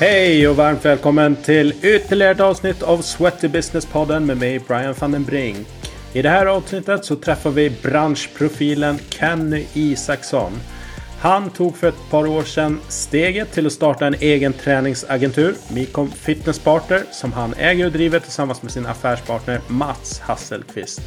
Hej och varmt välkommen till ytterligare ett avsnitt av Sweaty Business-podden med mig Brian van den Brink. I det här avsnittet så träffar vi branschprofilen Kenny Isaksson. Han tog för ett par år sedan steget till att starta en egen träningsagentur, Mikom Fitness Partner, som han äger och driver tillsammans med sin affärspartner Mats Hasselqvist.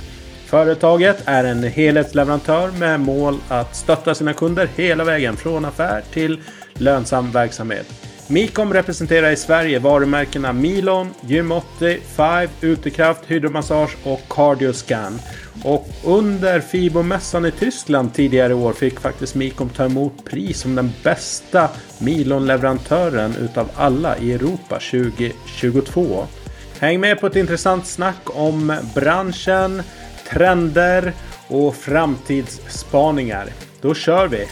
Företaget är en helhetsleverantör med mål att stötta sina kunder hela vägen från affär till lönsam verksamhet. Micom representerar i Sverige varumärkena Milon, Gym80, Five, Utekraft, Hydromassage och Cardioscan. Och under Fibomässan i Tyskland tidigare i år fick faktiskt Micom ta emot pris som den bästa Milon-leverantören utav alla i Europa 2022. Häng med på ett intressant snack om branschen, trender och framtidsspaningar. Då kör vi!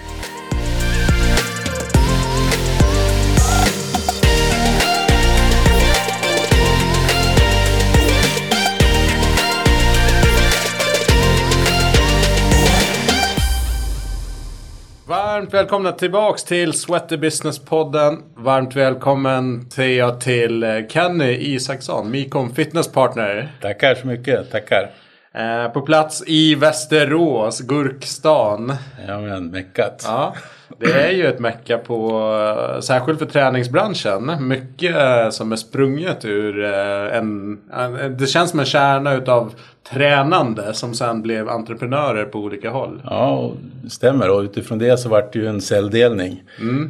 Varmt välkomna tillbaks till Sweaty Business-podden. Varmt välkommen till jag till eh, Kenny Isaksson, Mikom Fitness Partner. Tackar så mycket, tackar. Eh, på plats i Västerås, Gurkstan. Ja men meckat. Ja, det är ju ett mecka på, särskilt för träningsbranschen. Mycket eh, som är sprunget ur eh, en, en det känns som en kärna utav tränande som sen blev entreprenörer på olika håll. Ja, det stämmer och utifrån det så vart det ju en celldelning.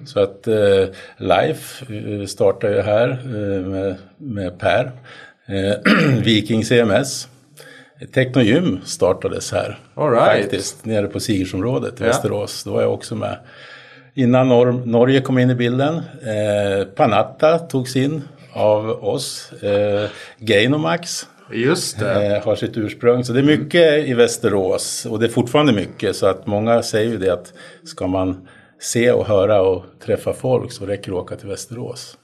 Så att eh, Life eh, startade ju här eh, med, med Per. Eh, Viking CMS. Technogym startades här. All right. Faktiskt, nere på Sigersområdet i Ja. Västerås. Då var jag också med. Innan Nor- Norge kom in i bilden. Eh, Panatta togs in av oss. Eh, Gainomax Just det. eh, har sitt ursprung. Så det är mycket i Västerås och det är fortfarande mycket. Så att många säger ju det att ska man se och höra och träffa folk så räcker det att åka till Västerås.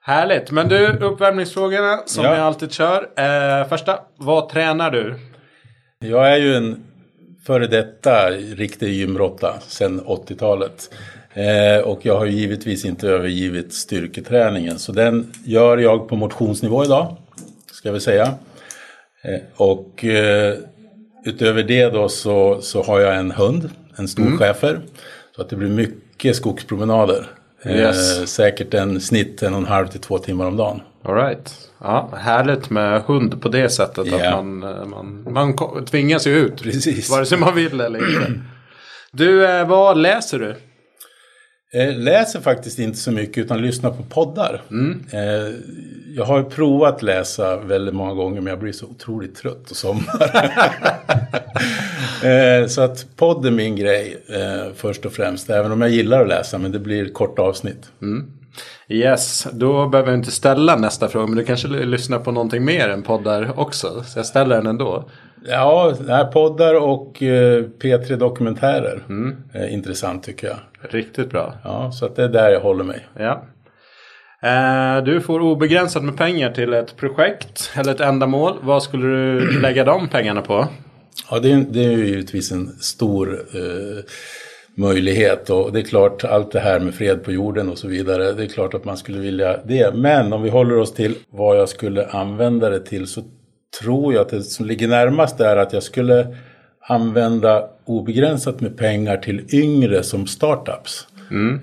Härligt. Men du, uppvärmningsfrågorna som Ja. jag alltid kör. Eh, första, vad tränar du? Jag är ju en före detta riktig gymråtta sedan 80-talet. Eh, och jag har givetvis inte övergivit styrketräningen. Så den gör jag på motionsnivå idag. Ska vi säga. Eh, och eh, utöver det då så, så har jag en hund. En stor schäfer. Så att det blir mycket skogspromenader. Yes. Eh, säkert en snitt en och en halv till två timmar om dagen. All right. Ja, härligt med hund på det sättet. Ja. Att man, eh, man, man ko- tvingas ju ut. Precis. Vare sig man vill eller inte. Du, eh, vad läser du? Eh, läser faktiskt inte så mycket utan lyssnar på poddar. Eh, jag har ju provat läsa väldigt många gånger men jag blir så otroligt trött och somnar. eh, så att podd är min grej först och främst. Även om jag gillar att läsa men det blir korta avsnitt. Yes, då behöver jag inte ställa nästa fråga. Men du kanske lyssnar på någonting mer än poddar också. Så jag ställer den ändå. Ja, poddar och eh, P3 Dokumentärer. Eh, intressant tycker jag. Riktigt bra. Ja, så att det är där jag håller mig. Ja. Eh, du får obegränsat med pengar till ett projekt eller ett ändamål. Vad skulle du lägga de pengarna på? Ja, det är, det är ju givetvis en stor eh, möjlighet och det är klart allt det här med fred på jorden och så vidare. Det är klart att man skulle vilja det. Men om vi håller oss till vad jag skulle använda det till så tror jag att det som ligger närmast är att jag skulle använda obegränsat med pengar till yngre som startups.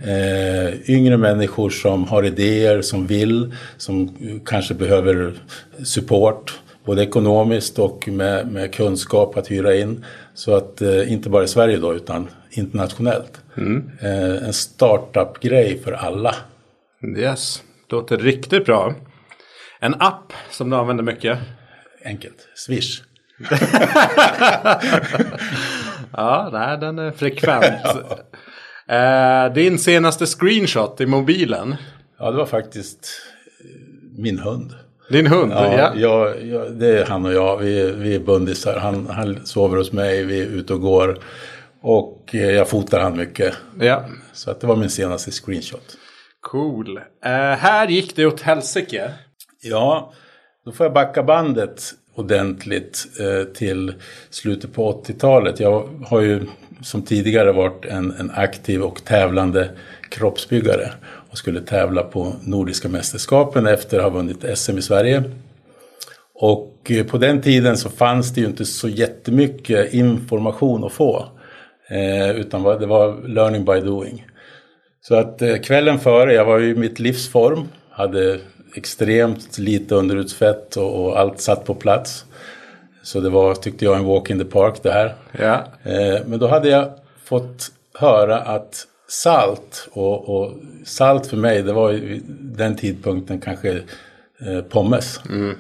Eh, yngre människor som har idéer, som vill, som kanske behöver support. Både ekonomiskt och med, med kunskap att hyra in. Så att eh, inte bara i Sverige då utan internationellt. Eh, en startup-grej för alla. Yes, låter riktigt bra. En app som du använder mycket. Enkelt. Swish. Ja, nej, den är frekvent. eh, din senaste screenshot i mobilen. Ja, det var faktiskt eh, min hund. Din hund, ja. Ja, jag, jag, det är han och jag. Vi, vi är bundisar. Han, han sover hos mig, vi är ute och går. Och eh, jag fotar han mycket. ja. Så att det var min senaste screenshot. Cool. Eh, här gick det åt helsike. Ja, då får jag backa bandet ordentligt eh, till slutet på 80-talet. Jag har ju som tidigare varit en, en aktiv och tävlande kroppsbyggare och skulle tävla på Nordiska mästerskapen efter att ha vunnit SM i Sverige. Och eh, på den tiden så fanns det ju inte så jättemycket information att få. Eh, utan det var learning by doing. Så att eh, kvällen före, jag var i mitt livsform, hade extremt lite underutsfett och, och, allt satt på plats. Så det var, tyckte jag, en walk in the park det här. Ja. Eh, men då hade jag fått höra att salt och, och, salt för mig det var vid den tidpunkten kanske pommes. Mm.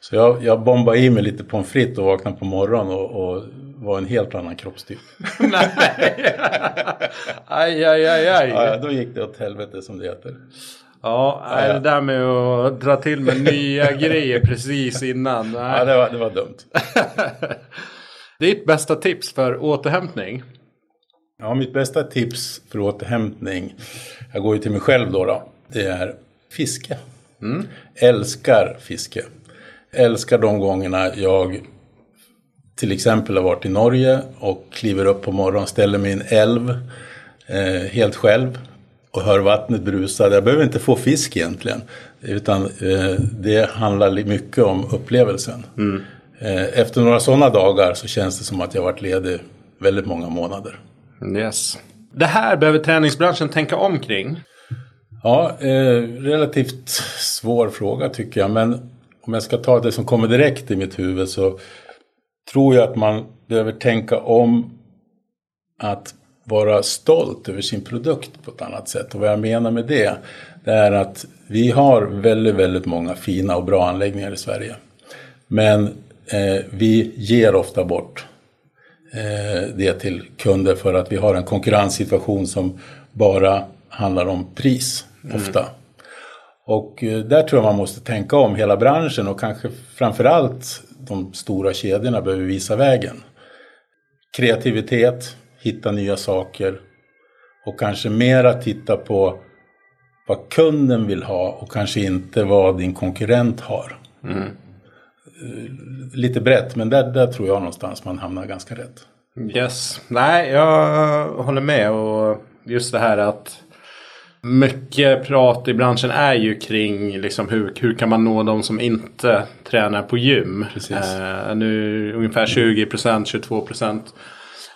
Så jag, jag bombade i mig lite pommes frites och vaknade på morgonen och, och var en helt annan kroppstyp. Nej! aj, aj, aj, aj. Ja, då gick det åt helvete som det heter. Ja, ja, det där med att dra till med nya grejer precis innan. Nej. Ja, det var, det var dumt. Ditt bästa tips för återhämtning? Ja, mitt bästa tips för återhämtning, jag går ju till mig själv då, då det är fiske. Mm. Älskar fiske. Älskar de gångerna jag till exempel har varit i Norge och kliver upp på morgonen, ställer mig i en älv eh, helt själv och hör vattnet brusa. Jag behöver inte få fisk egentligen. Utan eh, det handlar mycket om upplevelsen. Mm. Eh, efter några sådana dagar så känns det som att jag varit ledig väldigt många månader. Yes. Det här behöver träningsbranschen tänka omkring. Ja, eh, relativt svår fråga tycker jag. Men om jag ska ta det som kommer direkt i mitt huvud så tror jag att man behöver tänka om att vara stolt över sin produkt på ett annat sätt. Och vad jag menar med det, det är att vi har väldigt, väldigt många fina och bra anläggningar i Sverige. Men eh, vi ger ofta bort eh, det till kunder för att vi har en konkurrenssituation som bara handlar om pris, mm. ofta. Mm. Och eh, där tror jag man måste tänka om hela branschen och kanske framförallt de stora kedjorna behöver visa vägen. Kreativitet, hitta nya saker och kanske mera titta på vad kunden vill ha och kanske inte vad din konkurrent har. Mm. Eh, lite brett, men där, där tror jag någonstans man hamnar ganska rätt. Yes, nej jag håller med och just det här att mycket prat i branschen är ju kring liksom hur, hur kan man nå de som inte tränar på gym. Eh, nu ungefär 20% 22%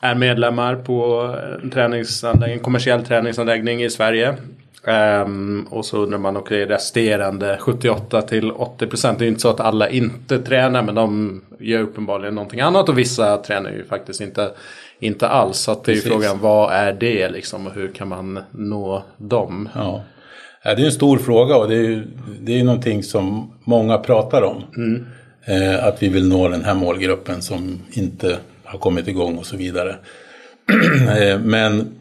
är medlemmar på en, träningsanläggning, en kommersiell träningsanläggning i Sverige. Um, och så undrar man, okej okay, resterande 78 till 80 procent. Det är inte så att alla inte tränar men de gör uppenbarligen någonting annat och vissa tränar ju faktiskt inte, inte alls. Så det är ju frågan, vad är det liksom och hur kan man nå dem? Ja. Ja, det är en stor fråga och det är ju det är någonting som många pratar om. Mm. Eh, att vi vill nå den här målgruppen som inte har kommit igång och så vidare. Eh, men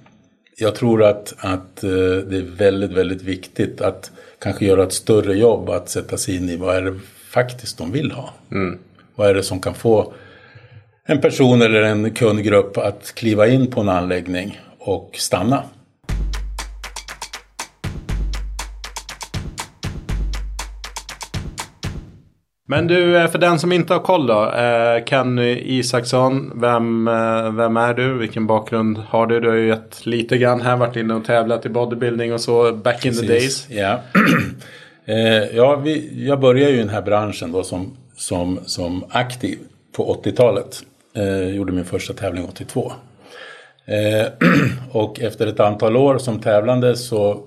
jag tror att, att eh, det är väldigt, väldigt viktigt att kanske göra ett större jobb att sätta sig in i vad är det faktiskt de vill ha. Mm. Vad är det som kan få en person eller en kundgrupp att kliva in på en anläggning och stanna. Men du, eh, för den som inte har koll då. Eh, Kenny Isaksson, vem, eh, vem är du? Vilken bakgrund har du? Du har ju gett lite grann här, varit inne och tävlat i bodybuilding och så back in Precis. the days. Ja, ja vi, jag började ju i den här branschen då som, som, som aktiv på 80-talet. Eh, gjorde min första tävling 82. Eh, och efter ett antal år som tävlande så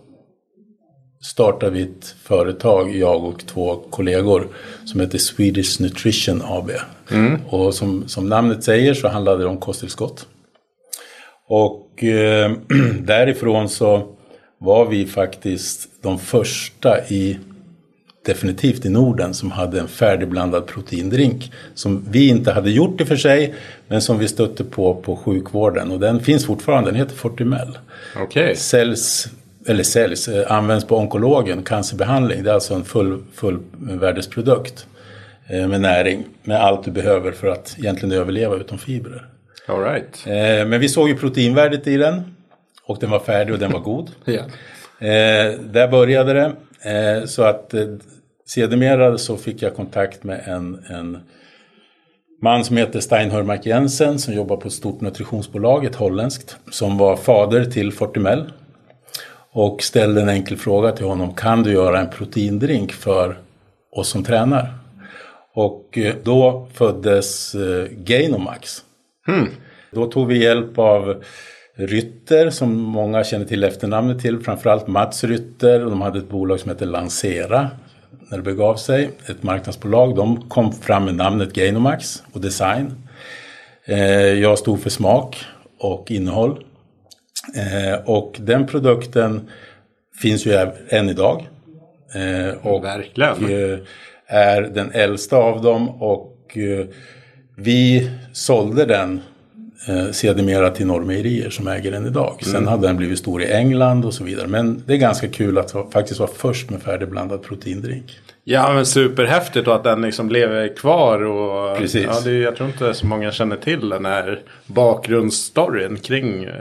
startade vi ett företag, jag och två kollegor, som heter Swedish Nutrition AB. Mm. Och som, som namnet säger så handlade det om kosttillskott. Och eh, därifrån så var vi faktiskt de första i definitivt i Norden som hade en färdigblandad proteindrink. Som vi inte hade gjort i och för sig, men som vi stötte på på sjukvården. Och den finns fortfarande, den heter Fortimel. Okay. Säljs eller säljs, eh, används på onkologen, cancerbehandling. Det är alltså en full, fullvärdesprodukt eh, med näring, med allt du behöver för att egentligen överleva utom fibrer. All right. Eh, men vi såg ju proteinvärdet i den och den var färdig och den var god. yeah. Där började det. Så att sedermera så fick jag kontakt med en, en man som heter Stein Hörmark Jensen som jobbar på ett stort nutritionsbolag, ett holländskt, som var fader till Fortimel. Och ställde en enkel fråga till honom, kan du göra en proteindrink för oss som tränar? Och eh, då föddes eh, Gainomax. Hmm. Då tog vi hjälp av Rytter som många känner till efternamnet till, framförallt Mats Rytter. De hade ett bolag som hette Lansera när det begav sig, ett marknadsbolag. De kom fram med namnet Gainomax och design. Eh, jag stod för smak och innehåll. Eh, och den produkten finns ju än idag. Eh, och Verkligen. är den äldsta av dem och vi sålde den eh, sedermera till Norrmejerier som äger den idag. Sen mm. hade den blivit stor i England och så vidare. Men det är ganska kul att faktiskt vara först med färdigblandad proteindrink. Ja men superhäftigt och att den liksom lever kvar. Och, Precis. Ja, det, jag tror inte så många känner till den här bakgrundsstoryn kring eh,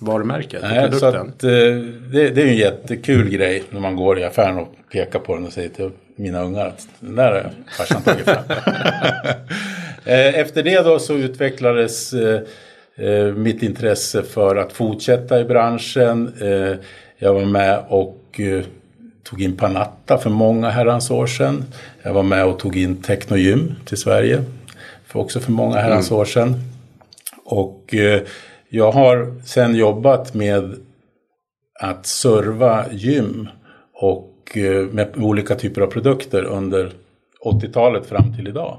varumärket Nej. Så att, eh, det, det, är en jättekul grej när man går i affären och pekar på den och säger till mina ungar att den där har farsan tagit fram. Eh, efter det då så utvecklades eh, eh, mitt intresse för att fortsätta i branschen. Jag var med och tog in Panatta för många herrans år sedan. Jag var med och tog in Technogym till Sverige. För också för många herrans mm. år sedan. Och jag har sen jobbat med att serva gym och med olika typer av produkter under 80-talet fram till idag.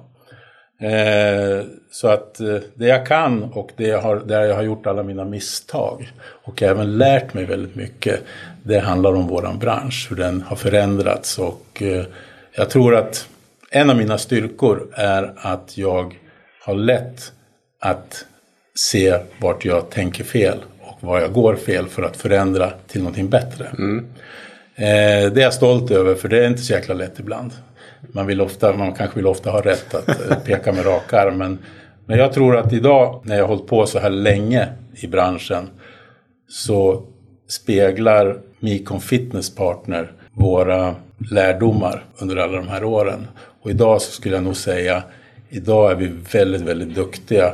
Eh, så att eh, det jag kan och det jag har, där jag har gjort alla mina misstag och även lärt mig väldigt mycket. Det handlar om våran bransch, hur den har förändrats och eh, jag tror att en av mina styrkor är att jag har lätt att se vart jag tänker fel och var jag går fel för att förändra till någonting bättre. Mm. Det är jag stolt över för det är inte så jäkla lätt ibland man, vill ofta, man kanske vill ofta ha rätt att eh, peka med rak arm. Men, men jag tror att idag när jag har hållit på så här länge i branschen så speglar Micon Fitness Partner våra lärdomar under alla de här åren. Och idag så skulle jag nog säga, idag är vi väldigt, väldigt duktiga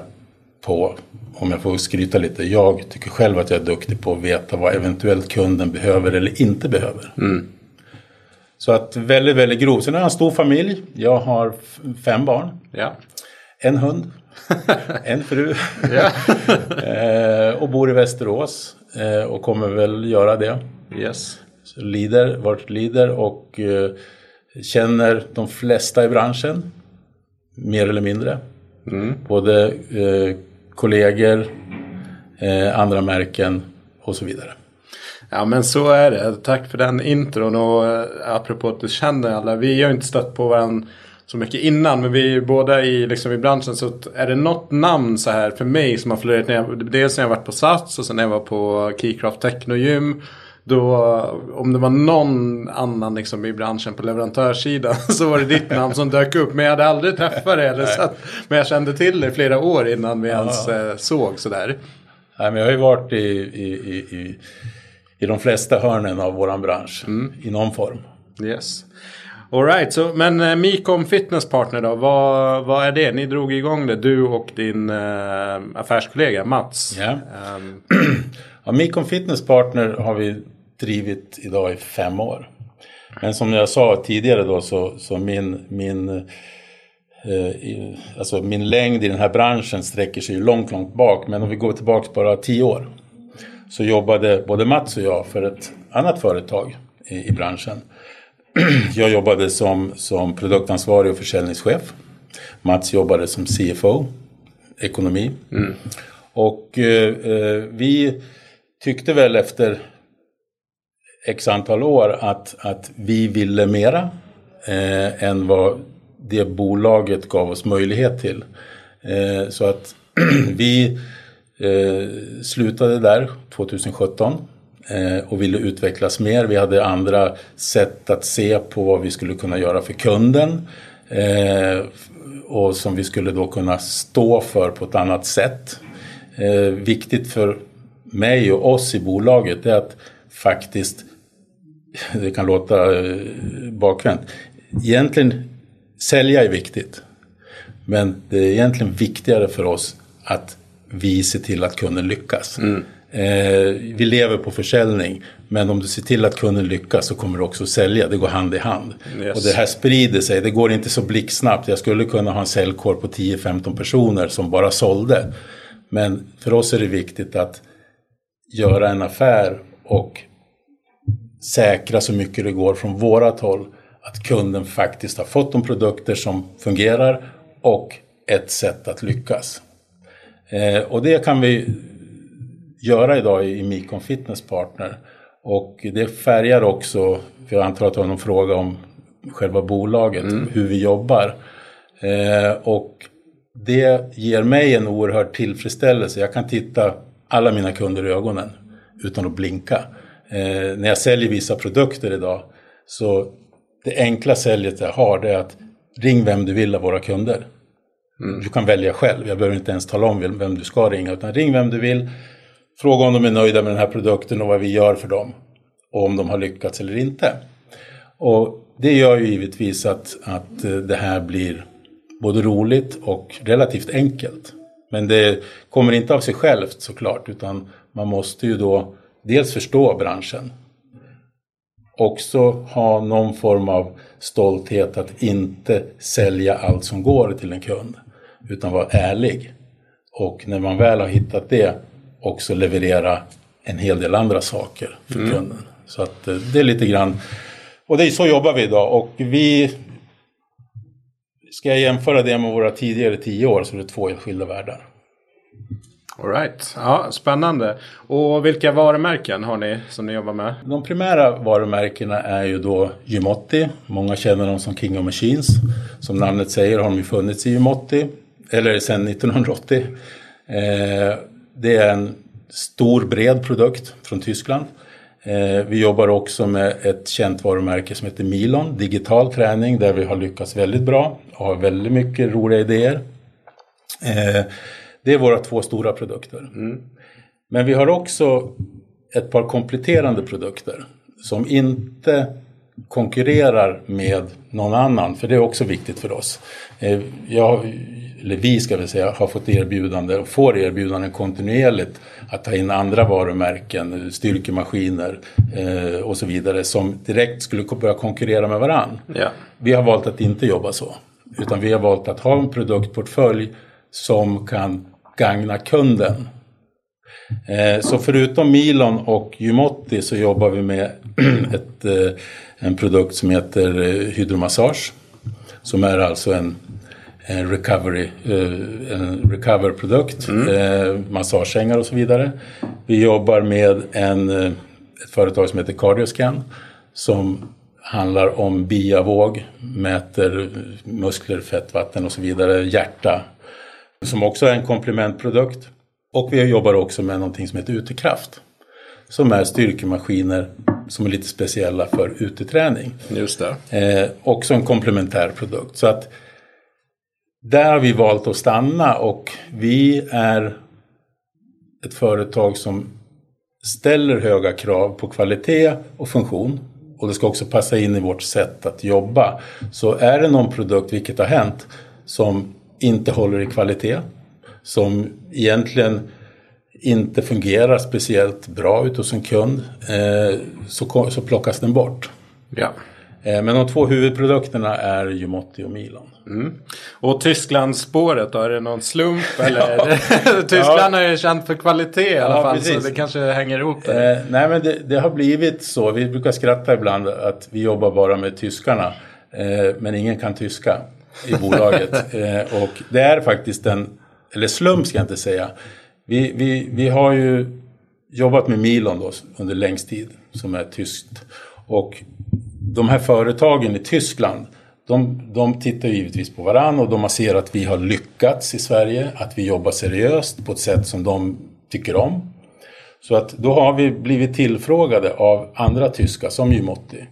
på, om jag får skryta lite, jag tycker själv att jag är duktig på att veta vad eventuellt kunden behöver eller inte behöver. Mm. Så att väldigt, väldigt grov. Sen har jag en stor familj. Jag har fem barn. Ja. En hund. en fru. eh, och bor i Västerås. Eh, och kommer väl göra det. Yes. Så lider, vart lider och eh, känner de flesta i branschen. Mer eller mindre. Mm. Både eh, kollegor, eh, andra märken och så vidare. Ja men så är det. Tack för den intron och äh, apropå att du känner alla. Vi har ju inte stött på varandra så mycket innan. Men vi är båda i, liksom, i branschen. Så är det något namn så här för mig som har florerat. Dels när jag varit på Sats och sen när jag var på Keycraft Technogym. Då, om det var någon annan liksom i branschen på leverantörssidan så var det ditt namn som dök upp. Men jag hade aldrig träffat dig. Eller så att, men jag kände till dig flera år innan vi ja. ens eh, såg sådär. Nej, men jag har ju varit i, i, i, i i de flesta hörnen av våran bransch mm. i någon form. Yes. Alright, so, men uh, Micom Fitness Partner då, vad, vad är det? Ni drog igång det, du och din uh, affärskollega Mats. Yeah. Um. ja, Micom Fitness Partner har vi drivit idag i fem år. Men som jag sa tidigare då så, så min, min, eh, alltså min längd i den här branschen sträcker sig långt, långt bak. Men om vi går tillbaka bara tio år så jobbade både Mats och jag för ett annat företag i, i branschen. Jag jobbade som, som produktansvarig och försäljningschef. Mats jobbade som CFO, ekonomi. Mm. Och eh, eh, vi tyckte väl efter x antal år att, att vi ville mera eh, än vad det bolaget gav oss möjlighet till. Eh, så att vi Eh, slutade där 2017 eh, och ville utvecklas mer. Vi hade andra sätt att se på vad vi skulle kunna göra för kunden eh, och som vi skulle då kunna stå för på ett annat sätt. Eh, viktigt för mig och oss i bolaget är att faktiskt, det kan låta eh, bakvänt, egentligen sälja är viktigt. Men det är egentligen viktigare för oss att vi ser till att kunden lyckas. Mm. Eh, vi lever på försäljning, men om du ser till att kunden lyckas så kommer du också sälja. Det går hand i hand. Yes. Och det här sprider sig, det går inte så blixtsnabbt. Jag skulle kunna ha en säljkår på 10-15 personer som bara sålde. Men för oss är det viktigt att göra en affär och säkra så mycket det går från vårat håll att kunden faktiskt har fått de produkter som fungerar och ett sätt att lyckas. Eh, och det kan vi göra idag i Mikon Fitness Partner. Och det färgar också, för jag antar att du har någon fråga om själva bolaget, mm. hur vi jobbar. Eh, och det ger mig en oerhörd tillfredsställelse. Jag kan titta alla mina kunder i ögonen utan att blinka. Eh, när jag säljer vissa produkter idag så det enkla säljet jag har det är att ring vem du vill av våra kunder. Mm. Du kan välja själv, jag behöver inte ens tala om vem du ska ringa utan ring vem du vill. Fråga om de är nöjda med den här produkten och vad vi gör för dem. Och om de har lyckats eller inte. Och det gör ju givetvis att, att eh, det här blir både roligt och relativt enkelt. Men det kommer inte av sig självt såklart utan man måste ju då dels förstå branschen. Också ha någon form av stolthet att inte sälja allt som går till en kund. Utan vara ärlig. Och när man väl har hittat det också leverera en hel del andra saker för mm. kunden. Så att eh, det är lite grann, och det är så jobbar vi idag och vi Ska jag jämföra det med våra tidigare tio år så är det två helt skilda världar. Alright, ja, spännande. Och vilka varumärken har ni som ni jobbar med? De primära varumärkena är ju då Jumotti. Många känner dem som King of Machines. Som namnet säger har de ju funnits i Jumotti, eller sedan 1980. Eh, det är en stor bred produkt från Tyskland. Eh, vi jobbar också med ett känt varumärke som heter Milon, digital träning, där vi har lyckats väldigt bra och har väldigt mycket roliga idéer. Eh, det är våra två stora produkter. Mm. Men vi har också ett par kompletterande produkter som inte konkurrerar med någon annan, för det är också viktigt för oss. Eh, jag, eller vi ska vi säga, har fått erbjudande och får erbjudanden kontinuerligt att ta in andra varumärken, styrkemaskiner eh, och så vidare som direkt skulle börja konkurrera med varann. Ja. Vi har valt att inte jobba så. Utan vi har valt att ha en produktportfölj som kan gagna kunden. Eh, så förutom Milon och Jumotti så jobbar vi med ett, eh, en produkt som heter eh, Hydromassage. Som är alltså en, en recovery, en recover-produkt, mm. massagesängar och så vidare. Vi jobbar med en, ett företag som heter Cardioscan som handlar om biavåg, mäter muskler, fett, vatten och så vidare, hjärta, som också är en komplementprodukt. Och vi jobbar också med någonting som heter utekraft. Som är styrkemaskiner som är lite speciella för uteträning. Just det. Eh, också en komplementär produkt. Så att där har vi valt att stanna och vi är ett företag som ställer höga krav på kvalitet och funktion. Och det ska också passa in i vårt sätt att jobba. Så är det någon produkt, vilket har hänt, som inte håller i kvalitet. Som egentligen inte fungerar speciellt bra ute hos en kund eh, så, så plockas den bort. Ja. Eh, men de två huvudprodukterna är Jumotti och Milan. Mm. Och Tysklandsspåret då, är det någon slump? Eller? Tyskland ja. är ju känt för kvalitet i alla ja, fall precis. så det kanske hänger ihop. Eh, nej men det, det, har blivit så, vi brukar skratta ibland att vi jobbar bara med tyskarna. Eh, men ingen kan tyska i bolaget. och det är faktiskt en, eller slump ska jag inte säga. Vi, vi, vi har ju jobbat med Milon då under längst tid som är tyskt. Och de här företagen i Tyskland de, de tittar givetvis på varandra och de ser att vi har lyckats i Sverige, att vi jobbar seriöst på ett sätt som de tycker om. Så att då har vi blivit tillfrågade av andra tyska, som Jumotti,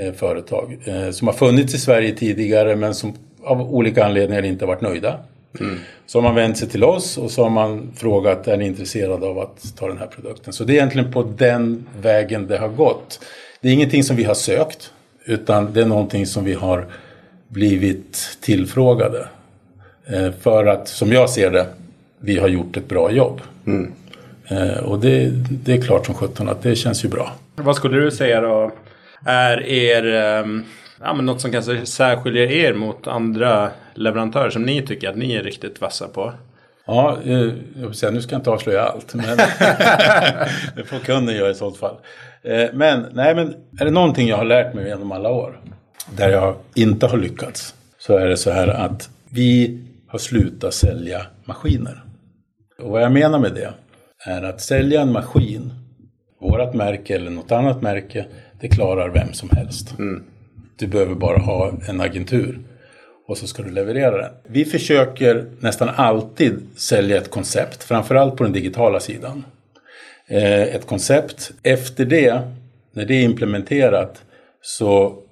eh, företag, eh, som har funnits i Sverige tidigare men som av olika anledningar inte varit nöjda. Mm. Så har man vänt sig till oss och så har man frågat, är ni intresserade av att ta den här produkten? Så det är egentligen på den vägen det har gått. Det är ingenting som vi har sökt, utan det är någonting som vi har blivit tillfrågade. Eh, för att, som jag ser det, vi har gjort ett bra jobb. Mm. Eh, och det, det är klart som sjutton att det känns ju bra. Vad skulle du säga då är er, ehm, ja, men något som kanske särskiljer er mot andra leverantörer som ni tycker att ni är riktigt vassa på? Ja, eh, jag vill säga, nu ska jag inte avslöja allt. Men det får kunden göra i sådant fall. Eh, men, nej, men är det någonting jag har lärt mig genom alla år där jag inte har lyckats så är det så här att vi har slutat sälja maskiner. Och vad jag menar med det är att sälja en maskin, vårat märke eller något annat märke, det klarar vem som helst. Mm. Du behöver bara ha en agentur och så ska du leverera den. Vi försöker nästan alltid sälja ett koncept, framförallt på den digitala sidan. Eh, ett koncept. Efter det, när det är implementerat, så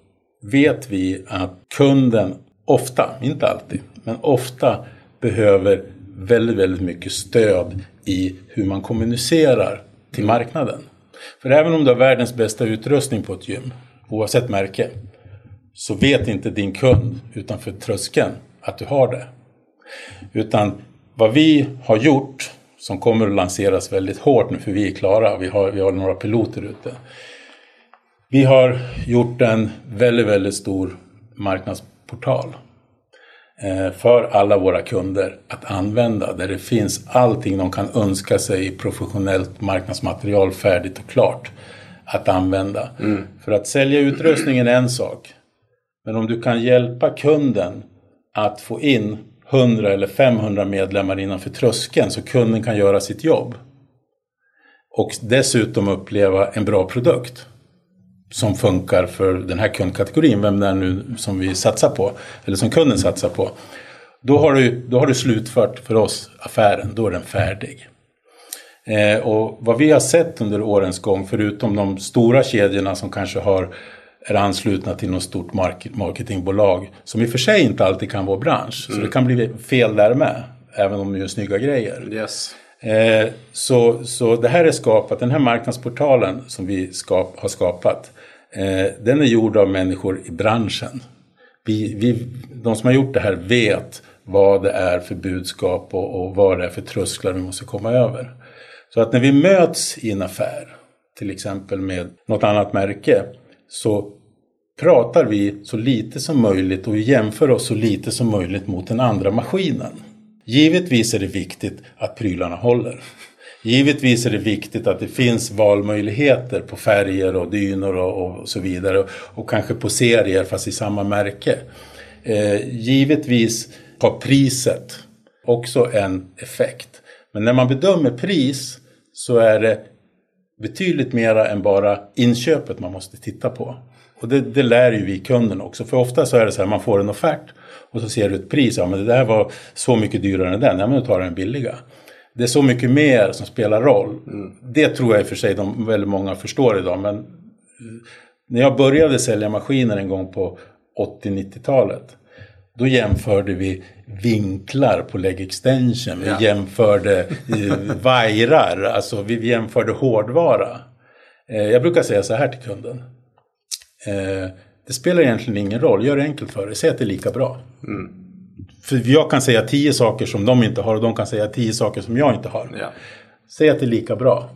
vet vi att kunden ofta, inte alltid, men ofta behöver väldigt, väldigt mycket stöd i hur man kommunicerar till marknaden. För även om du har världens bästa utrustning på ett gym, oavsett märke, så vet inte din kund utanför tröskeln att du har det. Utan vad vi har gjort, som kommer att lanseras väldigt hårt nu för vi är klara, vi har, vi har några piloter ute. Vi har gjort en väldigt, väldigt stor marknadsportal eh, för alla våra kunder att använda där det finns allting de kan önska sig i professionellt marknadsmaterial färdigt och klart att använda. Mm. För att sälja utrustningen är en sak. Men om du kan hjälpa kunden att få in 100 eller 500 medlemmar innanför tröskeln så kunden kan göra sitt jobb. Och dessutom uppleva en bra produkt som funkar för den här kundkategorin, vem det är nu som vi satsar på, eller som kunden satsar på. Då har du, då har du slutfört för oss affären, då är den färdig. Eh, och vad vi har sett under årens gång, förutom de stora kedjorna som kanske har är anslutna till något stort marketingbolag som i och för sig inte alltid kan vara bransch. Mm. Så det kan bli fel där med, även om de gör snygga grejer. Yes. Eh, så, så det här är skapat, den här marknadsportalen som vi skap, har skapat, eh, den är gjord av människor i branschen. Vi, vi, de som har gjort det här vet vad det är för budskap och, och vad det är för trösklar vi måste komma över. Så att när vi möts i en affär, till exempel med något annat märke, så pratar vi så lite som möjligt och jämför oss så lite som möjligt mot den andra maskinen. Givetvis är det viktigt att prylarna håller. Givetvis är det viktigt att det finns valmöjligheter på färger och dynor och, och så vidare. Och, kanske på serier fast i samma märke. Eh, givetvis har priset också en effekt. Men när man bedömer pris så är det betydligt mera än bara inköpet man måste titta på. Och det, det lär ju vi kunden också. För ofta så är det så här, man får en offert och så ser du ett pris. Ja men det där var så mycket dyrare än den. Ja men då tar den billiga. Det är så mycket mer som spelar roll. Mm. Det tror jag i och för sig de väldigt många förstår idag. Men när jag började sälja maskiner en gång på 80-90-talet. Då jämförde vi vinklar på leg extension. Vi ja. jämförde vajrar. Alltså vi jämförde hårdvara. Eh, jag brukar säga så här till kunden. Eh, det spelar egentligen ingen roll. Gör det enkelt för dig. Säg att det är lika bra. Mm. För jag kan säga tio saker som de inte har och de kan säga tio saker som jag inte har. Ja. Säg att det är lika bra.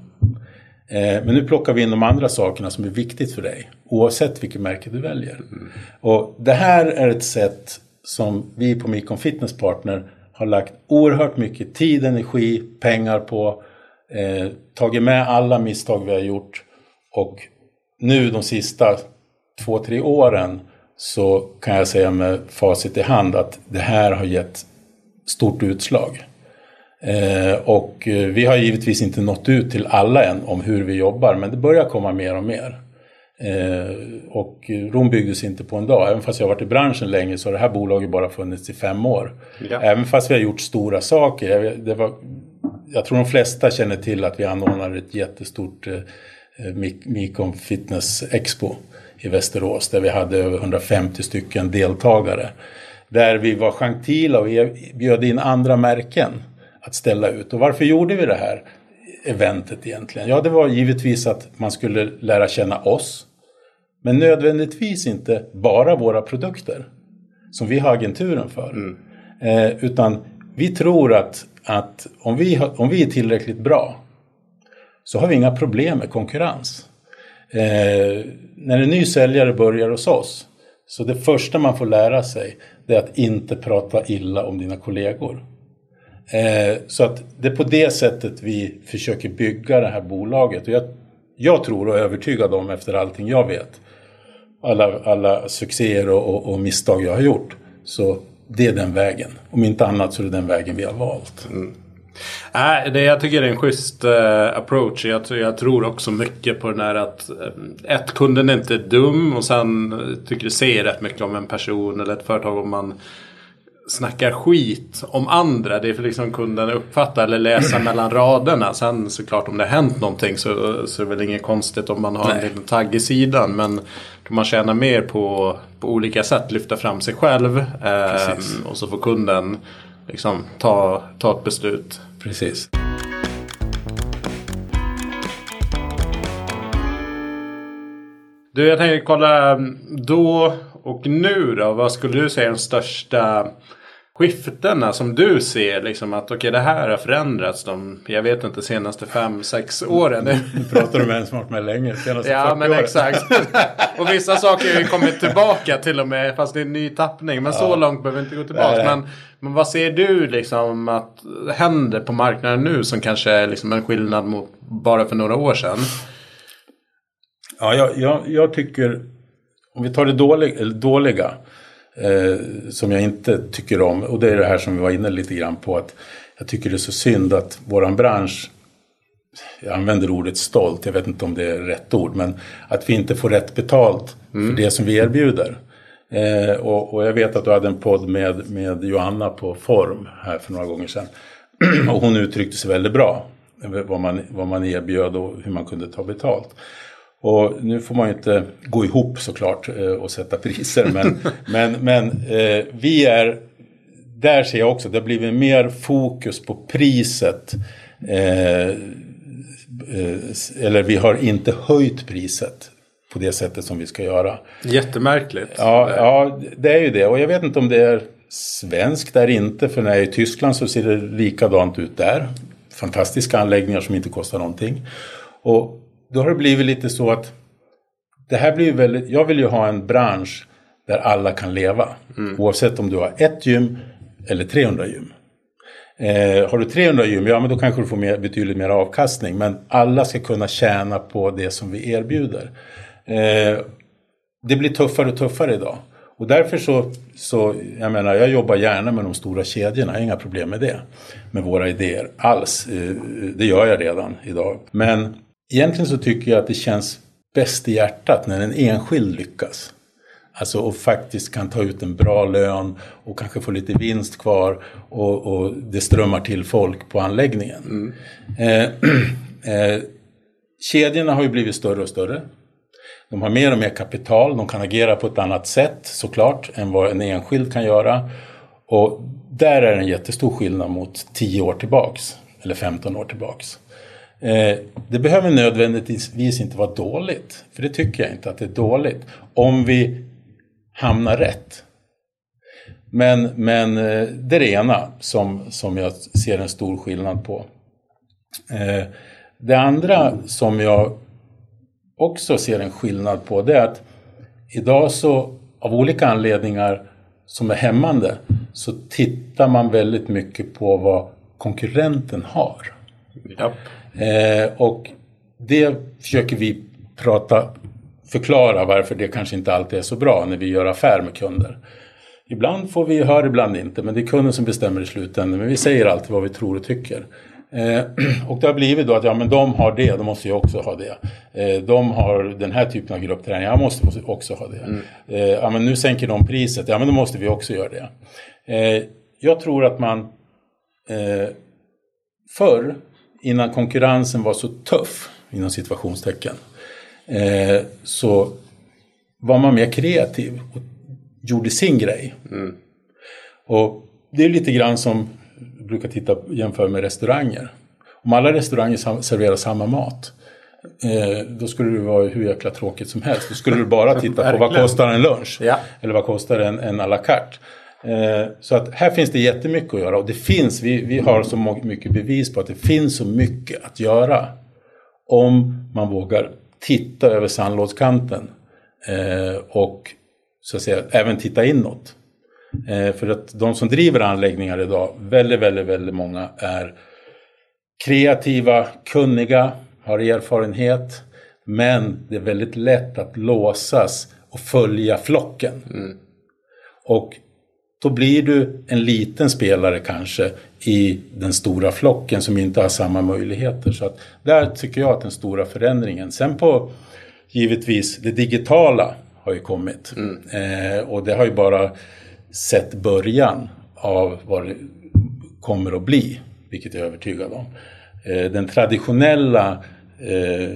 Eh, men nu plockar vi in de andra sakerna som är viktigt för dig. Oavsett vilket märke du väljer. Mm. Och det här är ett sätt som vi på Mikon Fitness Partner har lagt oerhört mycket tid, energi, pengar på. Eh, tagit med alla misstag vi har gjort. Och nu de sista två, tre åren så kan jag säga med facit i hand att det här har gett stort utslag. Eh, och eh, vi har givetvis inte nått ut till alla än om hur vi jobbar men det börjar komma mer och mer. Eh, och Rom byggdes inte på en dag. Även fast jag har varit i branschen länge så har det här bolaget bara funnits i fem år. Ja. Även fast vi har gjort stora saker. Det var, jag tror de flesta känner till att vi anordnade ett jättestort eh, Micom Fitness Expo i Västerås där vi hade över 150 stycken deltagare. Där vi var gentila och bjöd in andra märken att ställa ut. Och varför gjorde vi det här eventet egentligen? Ja, det var givetvis att man skulle lära känna oss. Men nödvändigtvis inte bara våra produkter som vi har agenturen för. Mm. Eh, utan vi tror att, att om, vi om vi är tillräckligt bra så har vi inga problem med konkurrens. Eh, när en ny säljare börjar hos oss så det första man får lära sig det är att inte prata illa om dina kollegor. Eh, så att det är på det sättet vi försöker bygga det här bolaget. Och jag, jag tror och är övertygad om efter allting jag vet, alla, alla succéer och, och, och misstag jag har gjort, så det är den vägen. Om inte annat så är det den vägen vi har valt. Mm. Nej, det, jag tycker det är en schysst uh, approach. Jag, jag, tror också mycket på den här att uh, ett, kunden är inte dum och sen tycker det säger rätt mycket om en person eller ett företag om man snackar skit om andra. Det är för liksom kunden uppfatta eller läsa mellan raderna. Sen såklart om det har hänt någonting så, så är det väl inget konstigt om man har Nej. en liten tagg i sidan. Men man tjänar mer på, på olika sätt lyfta fram sig själv. Eh, och så får kunden liksom ta, ta ett beslut. Precis. Du, jag tänkte kolla mm, då och nu då. Vad skulle du säga är den största skiftena som du ser? Liksom att okej, okay, det här har förändrats de, jag vet inte, senaste fem, sex åren. Nu pratar du med en som varit med länge, senaste Ja, men åren. exakt. och vissa saker har ju kommit tillbaka till och med, fast det är en ny tappning. Men ja. så långt behöver vi inte gå tillbaka. Nej, nej. Men, men vad ser du liksom att händer på marknaden nu som kanske är liksom en skillnad mot bara för några år sedan? Ja, jag, jag, jag tycker, om vi tar det dåliga, dåliga eh, som jag inte tycker om. Och det är det här som vi var inne lite grann på. att Jag tycker det är så synd att våran bransch jag använder ordet stolt, jag vet inte om det är rätt ord, men att vi inte får rätt betalt mm. för det som vi erbjuder. Eh, och, och, jag vet att du hade en podd med, med Johanna på Form här för några gånger sedan. och hon uttryckte sig väldigt bra, vad man, vad man erbjöd och hur man kunde ta betalt. Och nu får man ju inte gå ihop såklart eh, och sätta priser men, men, men eh, vi är, där ser jag också, det har blivit mer fokus på priset. Eh, eller vi har inte höjt priset på det sättet som vi ska göra. Jättemärkligt. Ja, ja, det är ju det. Och jag vet inte om det är svenskt där inte. För när jag är i Tyskland så ser det likadant ut där. Fantastiska anläggningar som inte kostar någonting. Och då har det blivit lite så att det här blir väldigt, jag vill ju ha en bransch där alla kan leva. Mm. Oavsett om du har ett gym eller 300 gym. Eh, har du 300 gym, ja men då kanske du får mer, betydligt mer avkastning. Men alla ska kunna tjäna på det som vi erbjuder. Eh, det blir tuffare och tuffare idag. Och därför så, så, jag menar, jag jobbar gärna med de stora kedjorna, jag har inga problem med det. Med våra idéer alls. Eh, det gör jag redan idag. Men Egentligen så tycker jag att det känns bäst i hjärtat när en enskild lyckas. Alltså och faktiskt kan ta ut en bra lön och kanske få lite vinst kvar och, och det strömmar till folk på anläggningen. Mm. Eh, eh, kedjorna har ju blivit större och större. De har mer och mer kapital, de kan agera på ett annat sätt såklart än vad en enskild kan göra. Och där är en jättestor skillnad mot 10 år tillbaks, eller 15 år tillbaks. Eh, det behöver nödvändigtvis inte vara dåligt, för det tycker jag inte att det är dåligt, om vi hamnar rätt. Men, men eh, det är det ena som, som jag ser en stor skillnad på. Eh, det andra som jag också ser en skillnad på det är att idag så av olika anledningar som är hämmande så tittar man väldigt mycket på vad konkurrenten har. Ja. Eh, och det försöker vi prata, förklara varför det kanske inte alltid är så bra när vi gör affär med kunder. Ibland får vi höra, ibland inte, men det är kunden som bestämmer i slutändan. Men vi säger alltid vad vi tror och tycker. Eh, och det har blivit då att ja, men de har det, då måste jag också ha det. Eh, de har den här typen av gruppträning, jag måste också ha det. Mm. Eh, ja, men nu sänker de priset, ja men då måste vi också göra det. Eh, jag tror att man eh, förr innan konkurrensen var så tuff, inom situationstecken, eh, så var man mer kreativ och gjorde sin grej. Mm. Och det är lite grann som, jag brukar titta jämföra med restauranger. Om alla restauranger serverar samma mat, eh, då skulle det vara hur jäkla tråkigt som helst. Då skulle du bara titta på vad kostar en lunch? Ja. Eller vad kostar en, en à la carte? Eh, så att här finns det jättemycket att göra och det finns, vi, vi har så mycket bevis på att det finns så mycket att göra. Om man vågar titta över sandlådskanten eh, och så att säga även titta inåt. Eh, för att de som driver anläggningar idag, väldigt, väldigt, väldigt många är kreativa, kunniga, har erfarenhet. Men det är väldigt lätt att låsas och följa flocken. Mm. Och då blir du en liten spelare kanske i den stora flocken som inte har samma möjligheter. Så att där tycker jag att den stora förändringen. Sen på givetvis det digitala har ju kommit. Mm. Eh, och det har ju bara sett början av vad det kommer att bli. Vilket jag är övertygad om. Eh, den traditionella eh,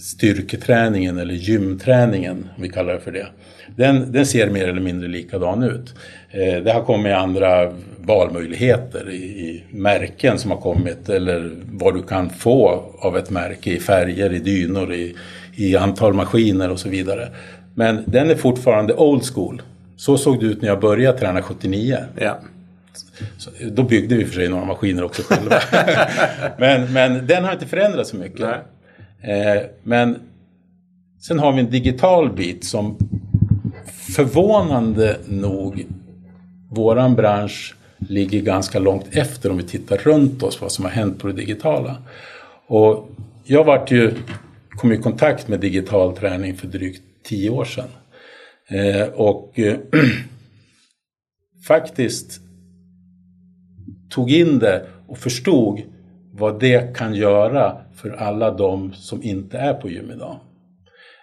styrketräningen eller gymträningen, om vi kallar det för det. Den, den ser mer eller mindre likadan ut. Eh, det har kommit andra valmöjligheter i, i, märken som har kommit eller vad du kan få av ett märke i färger, i dynor, i, i antal maskiner och så vidare. Men den är fortfarande old school. Så såg det ut när jag började träna 79. Ja. Så, då byggde vi för sig några maskiner också själva. men, men den har inte förändrats så mycket. Eh, Eh, men sen har vi en digital bit som förvånande nog våran bransch ligger ganska långt efter om vi tittar runt oss vad som har hänt på det digitala. Och jag vart ju, kom i kontakt med digital träning för drygt tio år sedan. Eh, och eh, faktiskt tog in det och förstod vad det kan göra för alla de som inte är på gym idag.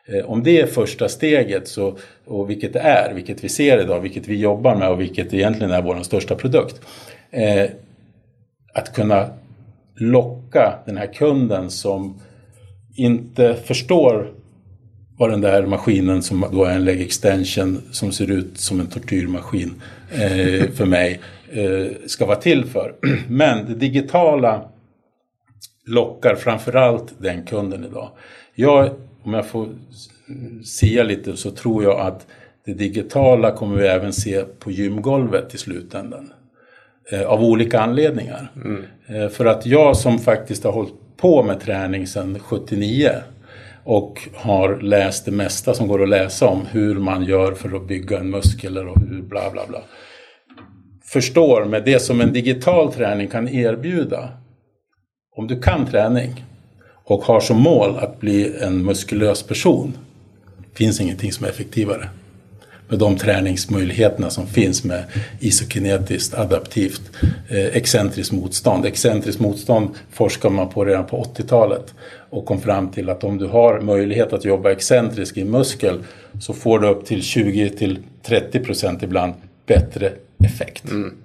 Eh, om det är första steget, så, och vilket det är, vilket vi ser idag, vilket vi jobbar med och vilket egentligen är vår största produkt. Eh, att kunna locka den här kunden som inte förstår vad den där maskinen som då är en leg extension som ser ut som en tortyrmaskin eh, för mig eh, ska vara till för. Men det digitala lockar framförallt den kunden idag. Jag, om jag får sia lite så tror jag att det digitala kommer vi även se på gymgolvet i slutändan. Eh, av olika anledningar. Mm. Eh, för att jag som faktiskt har hållit på med träning sedan 79 och har läst det mesta som går att läsa om hur man gör för att bygga en muskel och hur bla bla bla. Förstår med det som en digital träning kan erbjuda. Om du kan träning och har som mål att bli en muskulös person finns ingenting som är effektivare. Med de träningsmöjligheterna som finns med isokinetiskt, adaptivt, eh, excentriskt motstånd. Excentriskt motstånd forskar man på redan på 80-talet och kom fram till att om du har möjlighet att jobba excentriskt i muskel så får du upp till 20 till 30 procent ibland bättre effekt. Mm.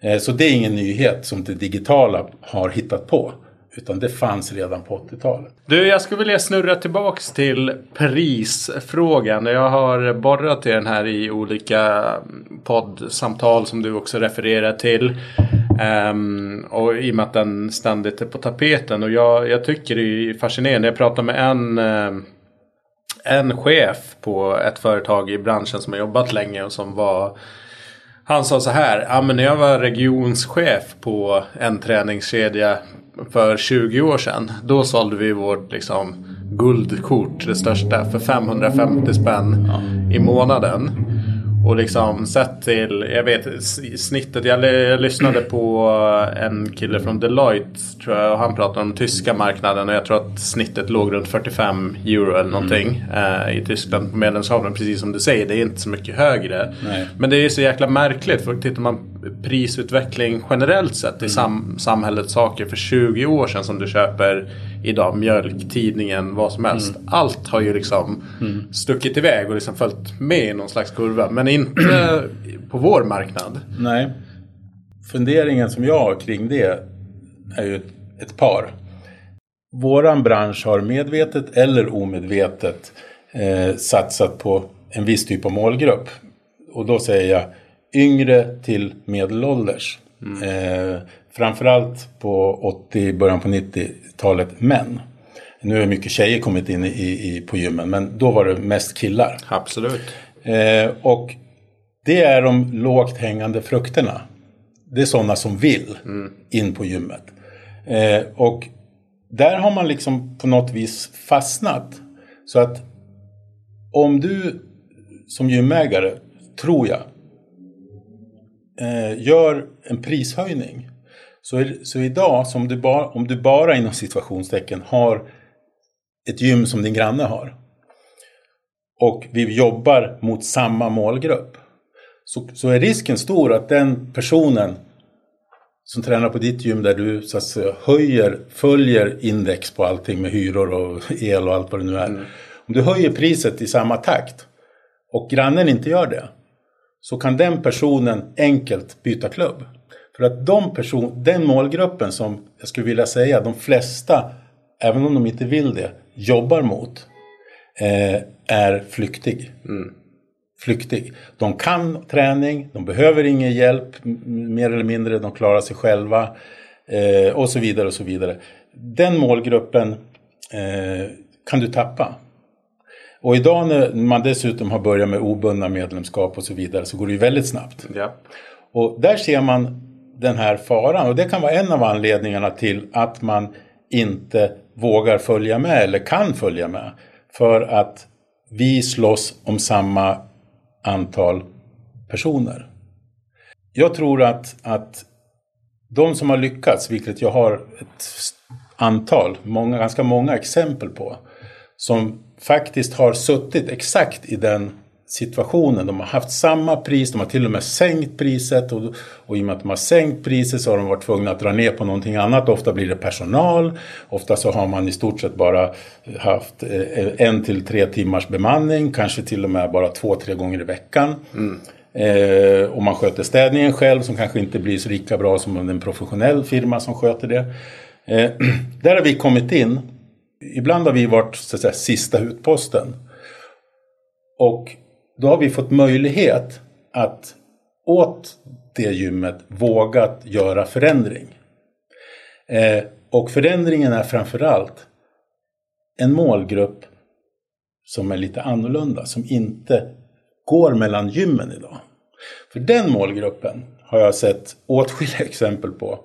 Eh, så det är ingen nyhet som det digitala har hittat på. Utan det fanns redan på 80-talet. Du, jag skulle vilja snurra tillbaks till prisfrågan. Jag har borrat i den här i olika mm, poddsamtal som du också refererar till. Um, och i och med att den ständigt är på tapeten. Och jag, jag tycker det är fascinerande. Jag pratade med en, ehm, en chef på ett företag i branschen som har jobbat länge och som var han sa så här, ja men när jag var regionschef på en träningskedja för 20 år sedan. Då sålde vi vårt liksom, guldkort, det största, för 550 spänn ja. i månaden. Och liksom sett till, jag vet snittet. Jag, jag, lyssnade på en kille från Deloitte tror jag. Och han pratade om tyska marknaden. Och jag tror att snittet låg runt 45 euro eller någonting. Mm. Eh, I Tyskland på medlemshavnen. Precis som du säger, det är inte så mycket högre. Nej. Men det är så jäkla märkligt. För tittar man prisutveckling generellt sett i mm. sam samhällets saker för 20 år sedan som du köper idag. Mjölk, tidningen, vad som helst. Mm. Allt har ju liksom mm. stuckit iväg och liksom följt med i någon slags kurva. Men inte på vår marknad. Nej. Funderingen som jag har kring det är ju ett par. Våran bransch har medvetet eller omedvetet eh, satsat på en viss typ av målgrupp. Och då säger jag yngre till medelålders. Mm. Eh, framförallt på 80, början på 90-talet män. Nu har mycket tjejer kommit in i, i, på gymmen men då var det mest killar. Absolut. Eh, och Det är de lågt hängande frukterna. Det är sådana som vill in på gymmet. Eh, och där har man liksom på något vis fastnat. Så att om du som gymägare, tror jag, eh, gör en prishöjning. Så, är, så idag, som du bara, om du bara inom situationstecken har ett gym som din granne har. Och vi jobbar mot samma målgrupp. Så, så är risken stor att den personen som tränar på ditt gym där du så att säga, höjer, följer index på allting med hyror och el och allt vad det nu är. Mm. Om du höjer priset i samma takt och grannen inte gör det så kan den personen enkelt byta klubb. För att de person, den målgruppen som jag skulle vilja säga de flesta, även om de inte vill det, jobbar mot eh, är flyktig. Mm. Flyktig. De kan träning, de behöver ingen hjälp mer eller mindre, de klarar sig själva eh, och så vidare och så vidare. Den målgruppen eh, kan du tappa. Och idag när man dessutom har börjat med obundna medlemskap och så vidare så går det ju väldigt snabbt. Ja. Och där ser man den här faran och det kan vara en av anledningarna till att man inte vågar följa med eller kan följa med. För att vi slåss om samma antal personer. Jag tror att, att de som har lyckats, vilket jag har ett antal, många, ganska många exempel på, som faktiskt har suttit exakt i den situationen. De har haft samma pris, de har till och med sänkt priset och, och i och med att de har sänkt priset så har de varit tvungna att dra ner på någonting annat. Ofta blir det personal, ofta så har man i stort sett bara haft eh, en till tre timmars bemanning, kanske till och med bara två, tre gånger i veckan. Mm. Eh, och man sköter städningen själv som kanske inte blir så lika bra som en professionell firma som sköter det. Eh, där har vi kommit in. Ibland har vi varit så att säga, sista utposten. Och då har vi fått möjlighet att åt det gymmet vågat göra förändring. Eh, och förändringen är framförallt en målgrupp som är lite annorlunda, som inte går mellan gymmen idag. För den målgruppen har jag sett åtskilliga exempel på.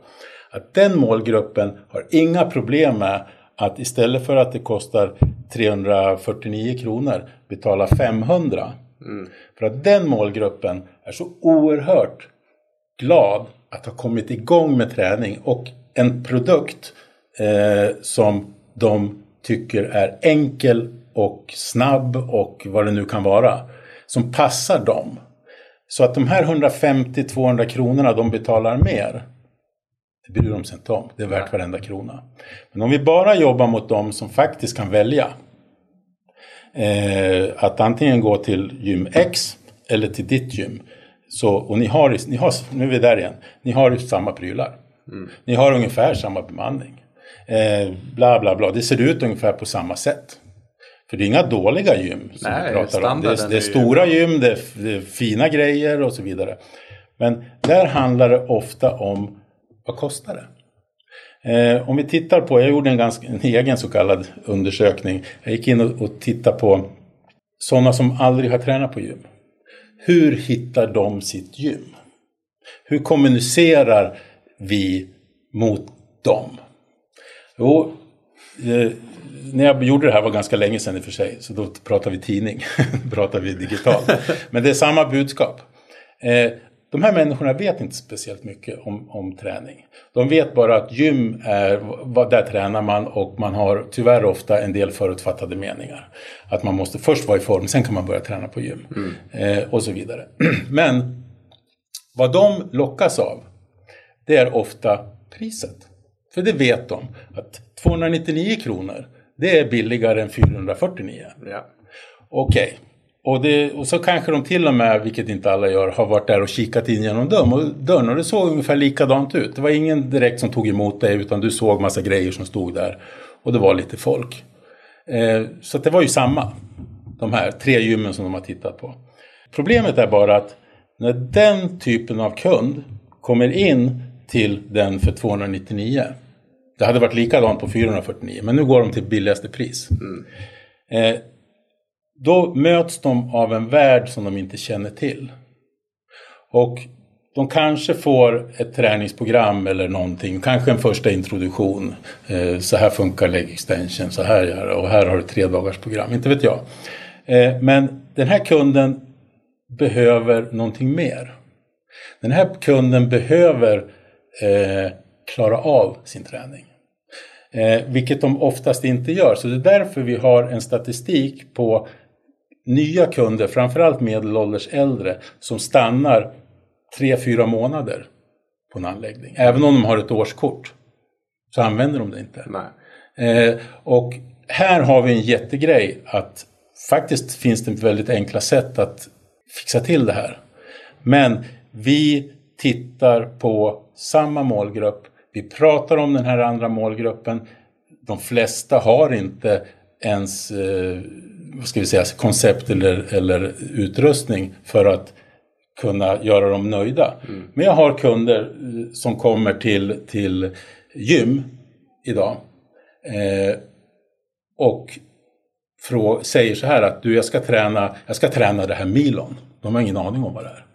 Att den målgruppen har inga problem med att istället för att det kostar 349 kronor betala 500 Mm. För att den målgruppen är så oerhört glad att ha kommit igång med träning och en produkt eh, som de tycker är enkel och snabb och vad det nu kan vara. Som passar dem. Så att de här 150-200 kronorna de betalar mer. Det bryr de sig inte om. Det är värt varenda krona. Men om vi bara jobbar mot dem som faktiskt kan välja eh, att antingen gå till gym X eller till ditt gym. Så, och ni har, ni har, nu är vi där igen, ni har samma prylar. Mm. Ni har ungefär samma bemanning. Eh, bla bla bla, det ser ut ungefär på samma sätt. För det är inga dåliga gym som Nej, vi pratar om. Det är, det är stora gym, det är, det är, fina grejer och så vidare. Men där handlar det ofta om vad kostar det? Eh, om vi tittar på, jag gjorde en, ganska, en egen så kallad undersökning. Jag gick in och, och tittade på sådana som aldrig har tränat på gym. Hur hittar de sitt gym? Hur kommunicerar vi mot dem? Jo, eh, när jag gjorde det här var ganska länge sedan i och för sig, så då pratar vi tidning, pratar vi digitalt. Men det är samma budskap. Eh, de här människorna vet inte speciellt mycket om, om träning. De vet bara att gym är, där tränar man och man har tyvärr ofta en del förutfattade meningar. Att man måste först vara i form, sen kan man börja träna på gym. Mm. Eh, och så vidare. Men vad de lockas av, det är ofta priset. För det vet de, att 299 kronor, det är billigare än 449. Ja. Okej. Okay. Och, det, och, så kanske de till och med, vilket inte alla gör, har varit där och kikat in genom dörren och, dörren och det såg ungefär likadant ut. Det var ingen direkt som tog emot dig utan du såg massa grejer som stod där. Och det var lite folk. Eh, så det var ju samma. De här tre gymmen som de har tittat på. Problemet är bara att när den typen av kund kommer in till den för 299. Det hade varit likadant på 449 men nu går de till billigaste pris. Mm. Eh, då möts de av en värld som de inte känner till. Och de kanske får ett träningsprogram eller någonting, kanske en första introduktion. Eh, så här funkar leg extension, så här gör det och här har du tre dagars program, inte vet jag. Eh, men den här kunden behöver någonting mer. Den här kunden behöver eh, klara av sin träning. Eh, vilket de oftast inte gör. Så det är därför vi har en statistik på nya kunder, framförallt medelålders äldre, som stannar 3-4 månader på en anläggning. Även om de har ett årskort så använder de det inte. Eh, och här har vi en jättegrej att faktiskt finns det väldigt enkla sätt att fixa till det här. Men vi tittar på samma målgrupp. Vi pratar om den här andra målgruppen. De flesta har inte ens eh, vad ska vi säga, koncept eller, eller utrustning för att kunna göra dem nöjda. Mm. Men jag har kunder eh, som kommer till, till gym idag eh, och säger så här att du jag ska träna, jag ska träna det här milon. De har ingen aning om vad det är.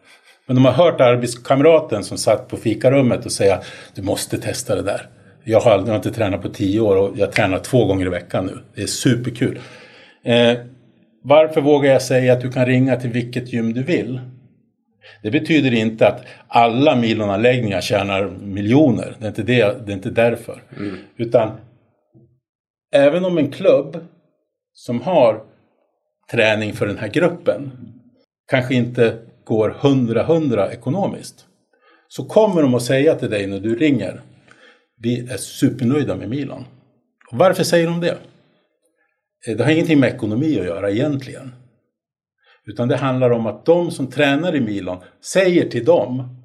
Men de har hört arbetskamraten som satt på fikarummet och säga du måste testa det där. Jag har, jag har inte tränat på tio år och jag tränar två gånger i veckan nu. Det är superkul. Eh, varför vågar jag säga att du kan ringa till vilket gym du vill? Det betyder inte att alla milonanläggningar tjänar miljoner. Det är inte, det, det är inte därför. Mm. Utan även om en klubb som har träning för den här gruppen kanske inte går hundra-hundra ekonomiskt. Så kommer de att säga till dig när du ringer. Vi är supernöjda med Milan. Och varför säger de det? Eh, det har ingenting med ekonomi att göra egentligen. Utan det handlar om att de som tränar i Milan säger till dem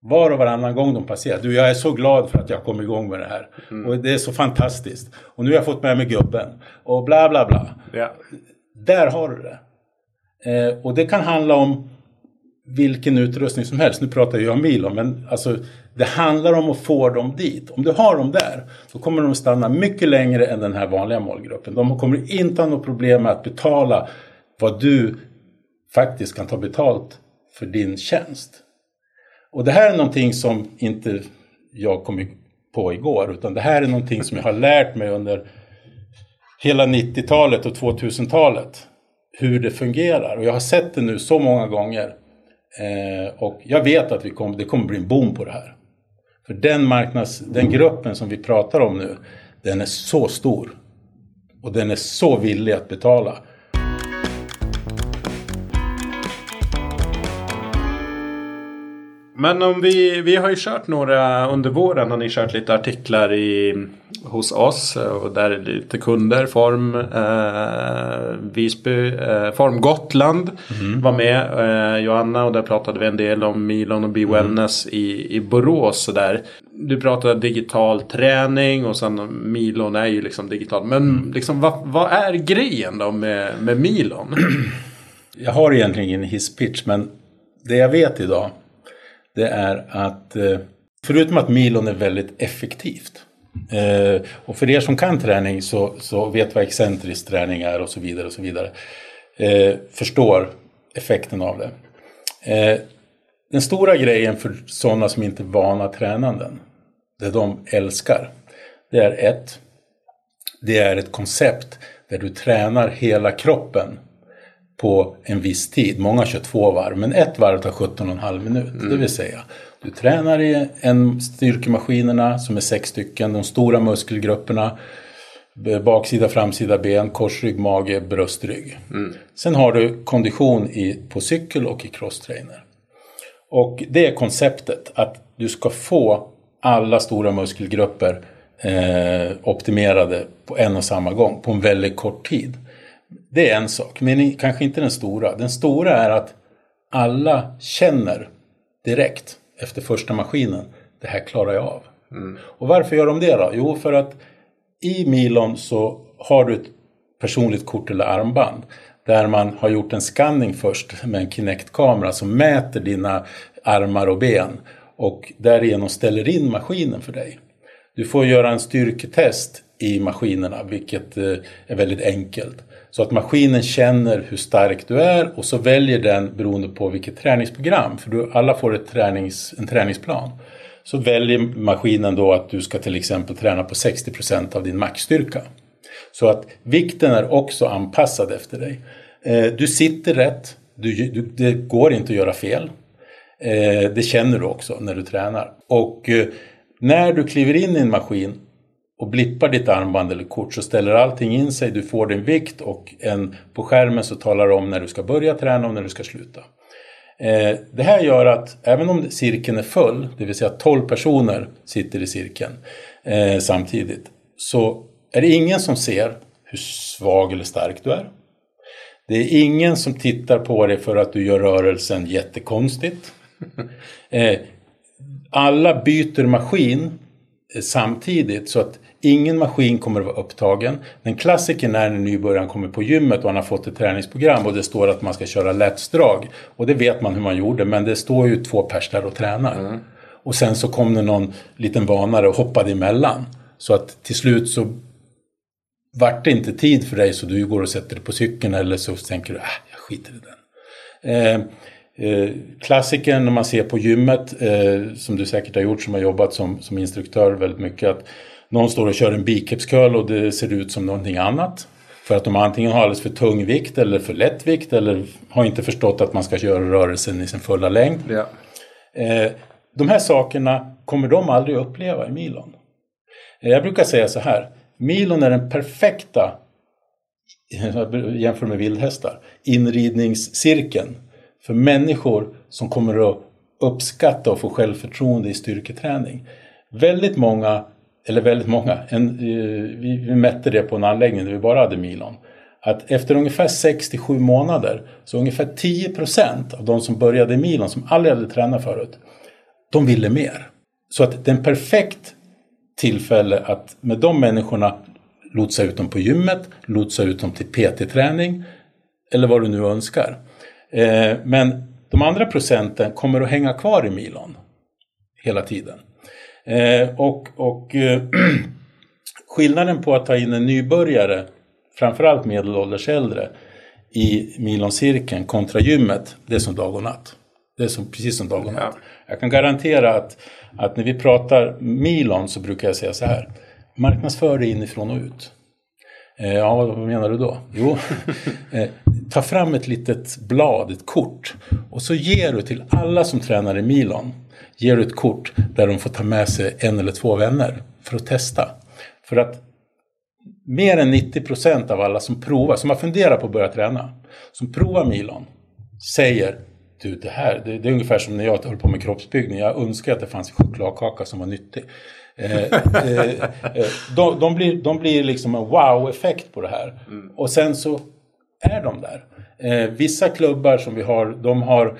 var och varannan gång de passerar. Du, jag är så glad för att jag kom igång med det här. Mm. Och det är så fantastiskt. Och nu har jag fått med mig gubben. Och bla bla bla. Ja. Där har du det. Eh, och det kan handla om vilken utrustning som helst. Nu pratar jag om Milon, men alltså, det handlar om att få dem dit. Om du har dem där, så kommer de stanna mycket längre än den här vanliga målgruppen. De kommer inte ha något problem med att betala vad du faktiskt kan ta betalt för din tjänst. Och det här är någonting som inte jag kom på igår, utan det här är någonting som jag har lärt mig under hela 90-talet och 2000-talet. Hur det fungerar. Och jag har sett det nu så många gånger. Eh, och jag vet att vi kom, det kommer bli en boom på det här. För den marknads, den gruppen som vi pratar om nu, den är så stor. Och den är så villig att betala. Men om vi, vi har ju kört några under våren har ni kört lite artiklar i, hos oss och där är lite kunder. Form eh, Visby, eh, Form Gotland mm. var med. Eh, Johanna och där pratade vi en del om Milon och Be mm. I, i Borås. Där. Du pratade digital träning och sen Milon är ju liksom digital. Men mm. liksom, vad, vad är grejen då med, med Milon? Jag har egentligen ingen hisspitch men det jag vet idag det är att eh, förutom att milon är väldigt effektivt eh, och för er som kan träning så, så vet vad excentrisk träning är och så vidare och så vidare. Eh, förstår effekten av det. Den stora grejen för sådana som inte är vana tränanden, det de älskar, det är ett, det är ett koncept där du tränar hela kroppen på en viss tid. Många kör två varv, men ett varv tar 17,5 minut. Mm. Det vill säga, du tränar i en styrkemaskinerna som är sex stycken, de stora muskelgrupperna. Baksida, framsida ben, korsrygg, mage, bröstrygg. Mm. Sen har du kondition i, på cykel och i crosstrainer. Och det är konceptet att du ska få alla stora muskelgrupper eh, optimerade på en och samma gång på en väldigt kort tid. Det är en sak, men kanske inte den stora. Den stora är att alla känner direkt efter första maskinen, det här klarar jag av. Mm. Och varför gör de det då? Jo, för att i Milon så har du ett personligt kort eller armband där man har gjort en scanning först med en Kinect-kamera som mäter dina armar och ben och därigenom ställer in maskinen för dig. Du får göra en styrketest i maskinerna, vilket eh, är väldigt enkelt. Så att maskinen känner hur stark du är och så väljer den beroende på vilket träningsprogram, för du, alla får ett tränings, en träningsplan. Så väljer maskinen då att du ska till exempel träna på 60% av din maxstyrka. Så att vikten är också anpassad efter dig. Eh, du sitter rätt, du, du, det går inte att göra fel. Eh, det känner du också när du tränar. Och eh, när du kliver in i en maskin och blippar ditt armband eller kort så ställer allting in sig, du får din vikt och en, på skärmen så talar det om när du ska börja träna och när du ska sluta. Eh, det här gör att även om cirkeln är full, det vill säga 12 personer sitter i cirkeln eh, samtidigt, så är det ingen som ser hur svag eller stark du är. Det är ingen som tittar på dig för att du gör rörelsen jättekonstigt. Eh, alla byter maskin samtidigt så att ingen maskin kommer att vara upptagen. Den klassiken är när nybörjaren kommer på gymmet och han har fått ett träningsprogram och det står att man ska köra lättsdrag. Och det vet man hur man gjorde men det står ju två pers där och tränar. Mm. Och sen så kom det någon liten vanare och hoppade emellan. Så att till slut så vart det inte tid för dig så du går och sätter dig på cykeln eller så tänker du, äh, jag skiter i den. Eh, eh, klassikern när man ser på gymmet, eh, som du säkert har gjort som har jobbat som, som instruktör väldigt mycket, att någon står och kör en bikepscurl och det ser ut som någonting annat. För att de antingen har alldeles för tung vikt eller för lätt vikt eller har inte förstått att man ska göra rörelsen i sin fulla längd. Ja. Eh, de här sakerna kommer de aldrig uppleva i milon. Eh, jag brukar säga så här, milon är den perfekta, jämför med vildhästar, inridningscirkeln för människor som kommer att uppskatta och få självförtroende i styrketräning. Väldigt många, eller väldigt många, en, eh, vi, vi mätte det på en anläggning där vi bara hade milon. Att efter ungefär 6-7 månader så ungefär 10 procent av de som började i milon som aldrig hade tränat förut, de ville mer. Så att det är en perfekt tillfälle att med de människorna lotsa ut dem på gymmet, lotsa ut dem till PT-träning eller vad du nu önskar. Eh, men de andra procenten kommer att hänga kvar i milon hela tiden. Eh, och och eh, skillnaden på att ta in en nybörjare, framförallt medelålders äldre, i miloncirkeln kontra gymmet, det är som dag och natt. Det är som, precis som dag och natt. Jag kan garantera att, att när vi pratar milon så brukar jag säga så här. Marknadsför det inifrån och ut. Eh, ja, vad menar du då? Jo, ta fram ett litet blad, ett kort. Och så ger du till alla som tränar i milon. Ger du ett kort där de får ta med sig en eller två vänner för att testa. För att mer än 90 procent av alla som provar, som har funderat på att börja träna, som provar milon, säger du det här, det, det är ungefär som när jag höll på med kroppsbyggning. Jag önskar att det fanns chokladkaka som var nyttig. Eh, eh, eh, de, de, blir, de blir liksom en wow-effekt på det här. Mm. Och sen så är de där. Eh, vissa klubbar som vi har, de har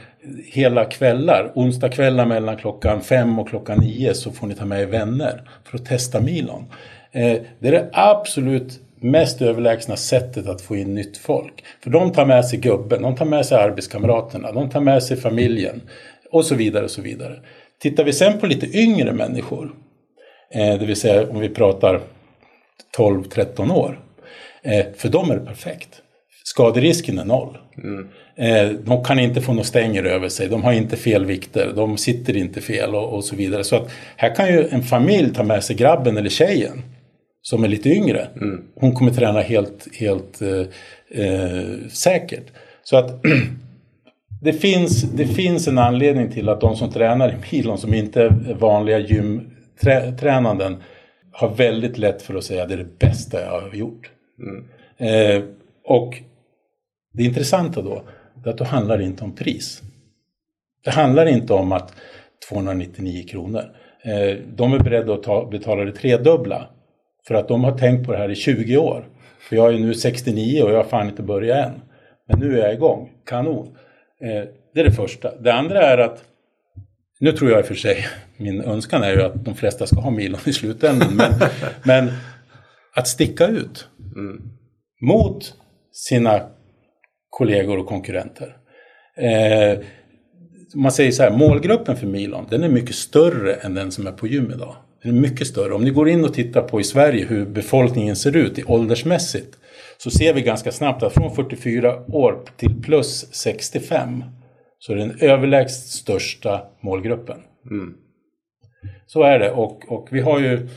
hela kvällar, onsdagskvällar mellan klockan fem och klockan nio så får ni ta med er vänner för att testa milon. Eh, det är det absolut mest överlägsna sättet att få in nytt folk. För de tar med sig gubben, de tar med sig arbetskamraterna, de tar med sig familjen och så vidare och så vidare. Tittar vi sen på lite yngre människor, eh, det vill säga om vi pratar 12-13 år, eh, för dem är det perfekt. Skaderisken är noll. Mm. Eh, de kan inte få några stänger över sig, de har inte fel vikter, de sitter inte fel och, och så vidare. Så att här kan ju en familj ta med sig grabben eller tjejen som är lite yngre. Mm. Hon kommer träna helt, helt eh, eh, säkert. Så att det finns, det finns en anledning till att de som tränar i milon som inte är vanliga gymtränanden har väldigt lätt för att säga att det är det bästa jag har gjort. Mm. Eh, och det intressanta då är att då handlar det inte om pris. Det handlar inte om att 299 kronor. Eh, de är beredda att ta, betala det tredubbla för att de har tänkt på det här i 20 år. För jag är nu 69 och jag har fan inte börjat än. Men nu är jag igång. Kanon. Eh, det är det första. Det andra är att nu tror jag i och för sig, min önskan är ju att de flesta ska ha milon i slutändan. Men, men att sticka ut mm. mot sina kollegor och konkurrenter. Eh, man säger så här, målgruppen för milon den är mycket större än den som är på gym idag. Den är mycket större. Om ni går in och tittar på i Sverige hur befolkningen ser ut i åldersmässigt så ser vi ganska snabbt att från 44 år till plus 65 så är det den överlägset största målgruppen. Mm. Så är det och, och vi har ju,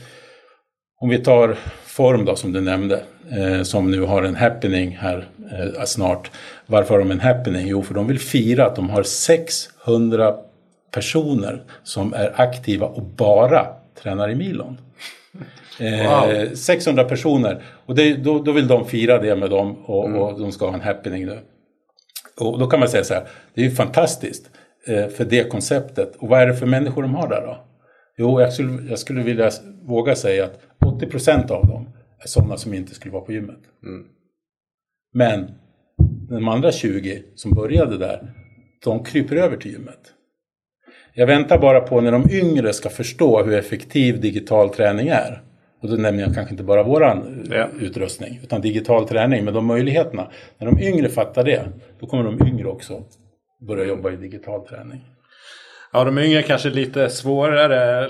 om vi tar Form då som du nämnde, eh, som nu har en happening här eh, snart. Varför har de en happening? Jo, för de vill fira att de har 600 personer som är aktiva och bara tränar i milon. Wow. Eh, 600 personer. Och det, då, då, vill de fira det med dem och, mm. och, de ska ha en happening nu. Och då kan man säga så här, det är ju fantastiskt eh, för det konceptet. Och vad är det för människor de har där då? Jo, jag skulle, jag skulle vilja våga säga att 80% av dem är sådana som inte skulle vara på gymmet. Mm. Men de andra 20 som började där, de kryper över till gymmet. Jag väntar bara på när de yngre ska förstå hur effektiv digital träning är. Och då nämner jag kanske inte bara våran ja. utrustning, utan digital träning med de möjligheterna. När de yngre fattar det, då kommer de yngre också börja jobba i digital träning. Ja, de yngre kanske lite svårare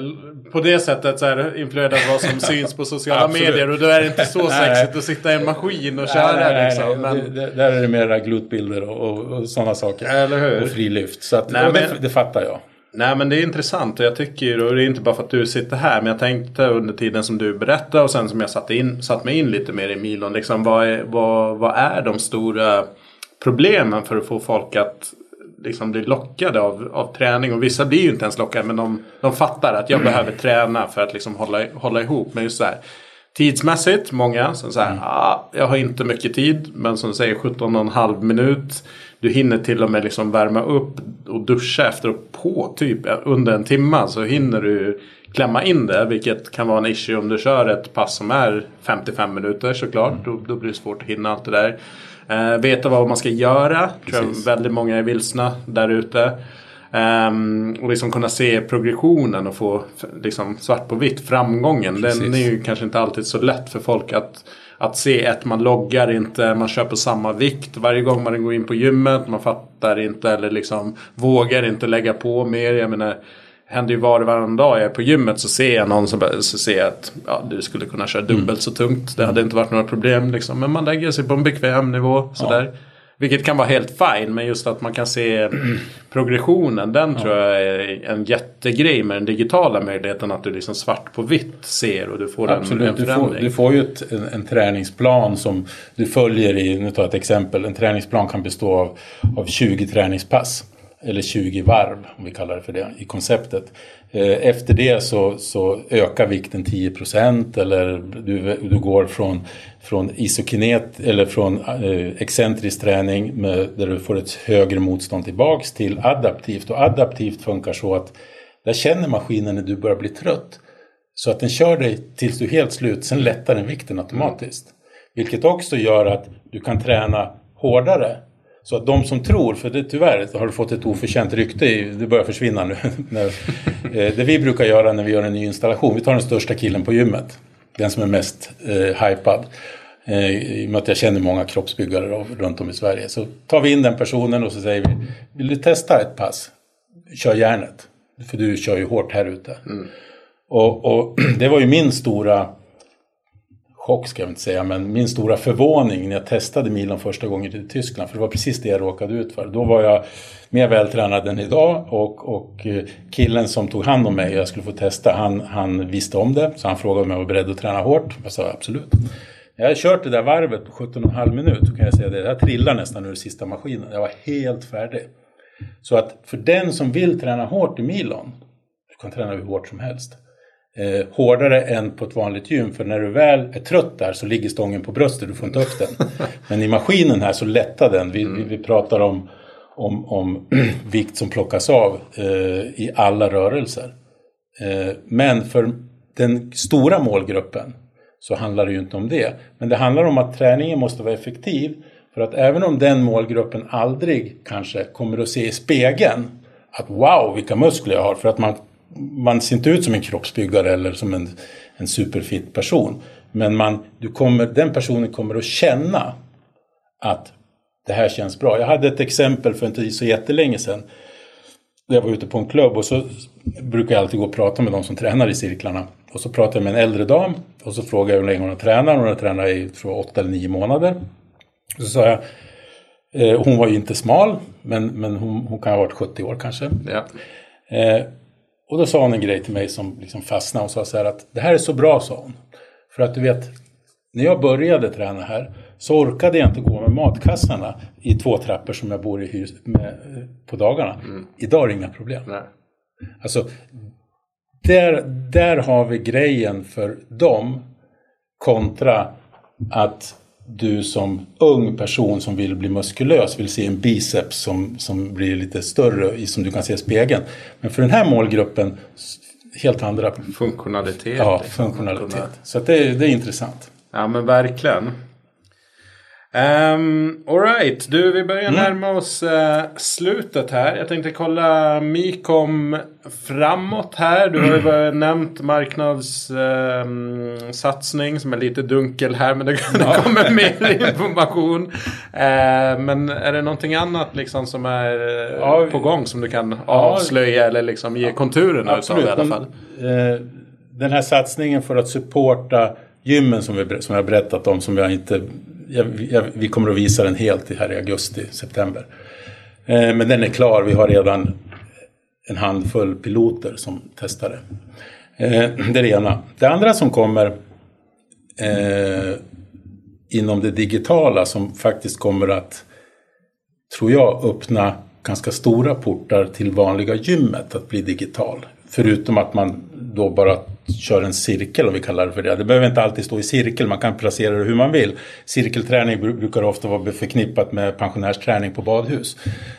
på det sättet så är influerade av vad som syns på sociala medier och då är det inte så sexigt att sitta i en maskin och köra. Nej, nej, liksom. Men... Det, där är det mera glutbilder och, och, och sådana saker. Och frilyft. Så att, nej, men... det, det fattar jag. Nej men det är intressant och jag tycker, och det är inte bara för att du sitter här, men jag tänkte under tiden som du berättade och sen som jag satte, in, satt mig in lite mer i Milon, liksom, vad, är, vad, vad är de stora problemen för att få folk att liksom bli lockade av, av träning. Och vissa blir ju inte ens lockade men de, de fattar att jag mm. behöver träna för att liksom hålla, hålla ihop. Men just så här, tidsmässigt, många som säger mm. ah, jag har inte mycket tid. Men som säger 17,5 minut. Du hinner till och med liksom värma upp och duscha efter och på typ under en timme. Så hinner du klämma in det. Vilket kan vara en issue om du kör ett pass som är 55 minuter såklart. Mm. Då, då blir det svårt att hinna allt det där. Uh, veta vad man ska göra. Tror jag väldigt många är vilsna där ute. Um, och liksom kunna se progressionen och få liksom, svart på vitt framgången. Precis. Den är ju kanske inte alltid så lätt för folk att, att se. Ett, man loggar inte, man på samma vikt varje gång man går in på gymmet. Man fattar inte eller liksom vågar inte lägga på mer. Jag menar, händer ju var och varannan dag jag är på gymmet så ser jag någon som så ser jag att ja, du skulle kunna köra dubbelt mm. så tungt. Det hade inte varit några problem liksom. Men man lägger sig på en bekväm nivå sådär. Ja. Vilket kan vara helt fine men just att man kan se progressionen. Den ja. tror jag är en jättegrej med den digitala möjligheten. Att du liksom svart på vitt ser och du får Absolut. en, en förändring. Du får, du får ju ett, en, en, träningsplan som du följer i, nu tar jag ett exempel. En träningsplan kan bestå av, av 20 träningspass eller 20 varv om vi kallar det för det i konceptet. Eh, efter det så, så ökar vikten 10% eller du, du går från, från isokinet eller från eh, excentrisk träning med, där du får ett högre motstånd tillbaks till adaptivt. Och adaptivt funkar så att där känner maskinen när du börjar bli trött. Så att den kör dig tills du är helt slut, sen lättar den vikten automatiskt. Vilket också gör att du kan träna hårdare så att de som tror, för det, tyvärr har du fått ett oförtjänt rykte, det börjar försvinna nu. eh, det vi brukar göra när vi gör en ny installation, vi tar den största killen på gymmet. Den som är mest eh, hypad. Eh, I och med att jag känner många kroppsbyggare runt om i Sverige. Så tar vi in den personen och så säger vi, vill du testa ett pass? Kör järnet. För du kör ju hårt här ute. Mm. Och, och det var ju min stora chock ska jag inte säga, men min stora förvåning när jag testade milen första gången i Tyskland, för det var precis det jag råkade ut för. Då var jag mer vältränad än idag och, och eh, killen som tog hand om mig och jag skulle få testa, han, han visste om det, så han frågade om jag var beredd att träna hårt. Jag sa absolut. Jag har kört det där varvet på 17,5 minut, kan jag säga det. Jag trillade nästan ur sista maskinen. Jag var helt färdig. Så att för den som vill träna hårt i milon, du kan träna hur hårt som helst eh, hårdare än på ett vanligt gym. För när du väl är trött där så ligger stången på bröstet, du får inte upp den. Men i maskinen här så lättar den. Vi, mm. vi, vi pratar om, om, om vikt som plockas av eh, i alla rörelser. Eh, men för den stora målgruppen så handlar det ju inte om det. Men det handlar om att träningen måste vara effektiv. För att även om den målgruppen aldrig kanske kommer att se i spegeln att wow vilka muskler jag har. För att man man ser inte ut som en kroppsbyggare eller som en, en superfit person. Men man, du kommer, den personen kommer att känna att det här känns bra. Jag hade ett exempel för inte så jättelänge sedan. jag var ute på en klubb och så brukar jag alltid gå och prata med de som tränar i cirklarna. Och så pratade jag med en äldre dam och så frågade jag hur länge hon har tränat. Hon har tränat i tror åtta eller nio månader. Så sa jag, eh, hon var ju inte smal, men, men hon, hon kan ha varit 70 år kanske. Ja. Eh, och då sa hon en grej till mig som liksom fastnade. Hon sa så här att det här är så bra, sa hon. För att du vet, när jag började träna här så orkade jag inte gå med matkassarna i två trappor som jag bor i hus med, på dagarna. Idag är det inga problem. Nej. Alltså, där, där har vi grejen för dem kontra att du som ung person som vill bli muskulös vill se en biceps som, som blir lite större som du kan se i spegeln. Men för den här målgruppen helt andra Funktionalitet. ja, liksom. funktionalitet. Så det, det är intressant. Ja men verkligen. Um, Alright, du vi börjar närma oss eh, slutet här. Jag tänkte kolla Mikom framåt här. Du har ju bara nämnt marknadssatsning som är lite dunkel här. Men det, det kommer mer information. Eh, men är det någonting annat liksom som är eh, Ja, på gång som du kan avslöja eller liksom ge konturerna utav i alla fall? Men, den här satsningen för att supporta gymmen som vi, som jag har berättat om som jag inte... Jag, jag, vi kommer att visa den helt här i augusti, september. Eh, men den är klar. Vi har redan en handfull piloter som testar det. Eh, det är det ena. Det andra som kommer eh, inom det digitala som faktiskt kommer att tror jag, öppna ganska stora portar till vanliga gymmet att bli digital. Förutom att man då bara kör en cirkel om vi kallar det för det. Det behöver inte alltid stå i cirkel, man kan placera det hur man vill. Cirkelträning bru- brukar ofta vara förknippat med pensionärsträning på badhus.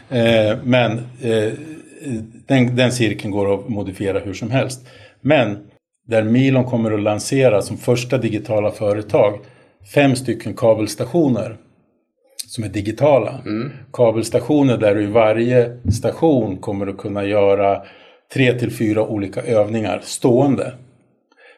Eh, men eh, den, den cirkeln går att modifiera hur som helst. Men där Milon kommer att lansera som första digitala företag fem stycken kabelstationer som är digitala. Kabelstationer där du i varje station kommer att kunna göra tre till fyra olika övningar stående.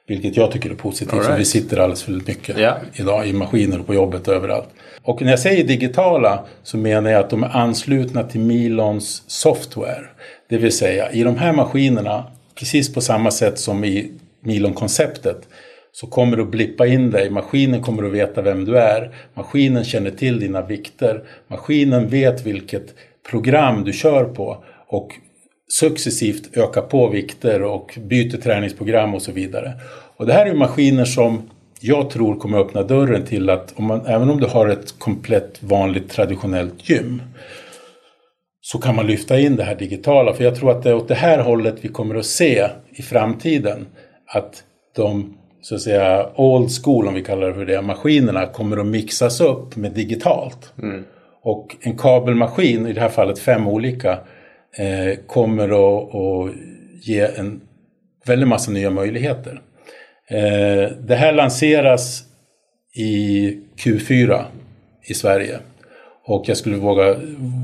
Vilket jag tycker är positivt, All för right. vi sitter alldeles för mycket Ja. idag i maskiner och på jobbet och överallt. Och när jag säger digitala så menar jag att de är anslutna till Milons software. Det vill säga i de här maskinerna, precis på samma sätt som i Milon-konceptet, så kommer du att blippa in dig. Maskinen kommer att veta vem du är. Maskinen känner till dina vikter. Maskinen vet vilket program du kör på och successivt ökar på vikter och byter träningsprogram och så vidare. Och det här är ju maskiner som jag tror kommer öppna dörren till att om man, även om du har ett komplett vanligt traditionellt gym så kan man lyfta in det här digitala. För jag tror att det är åt det här hållet vi kommer att se i framtiden att de så att säga old school, om vi kallar det för det, maskinerna kommer att mixas upp med digitalt. Och en kabelmaskin, i det här fallet fem olika, eh, kommer att, att ge en väldigt massa nya möjligheter. Eh, det här lanseras i Q4 i Sverige. Och jag skulle våga,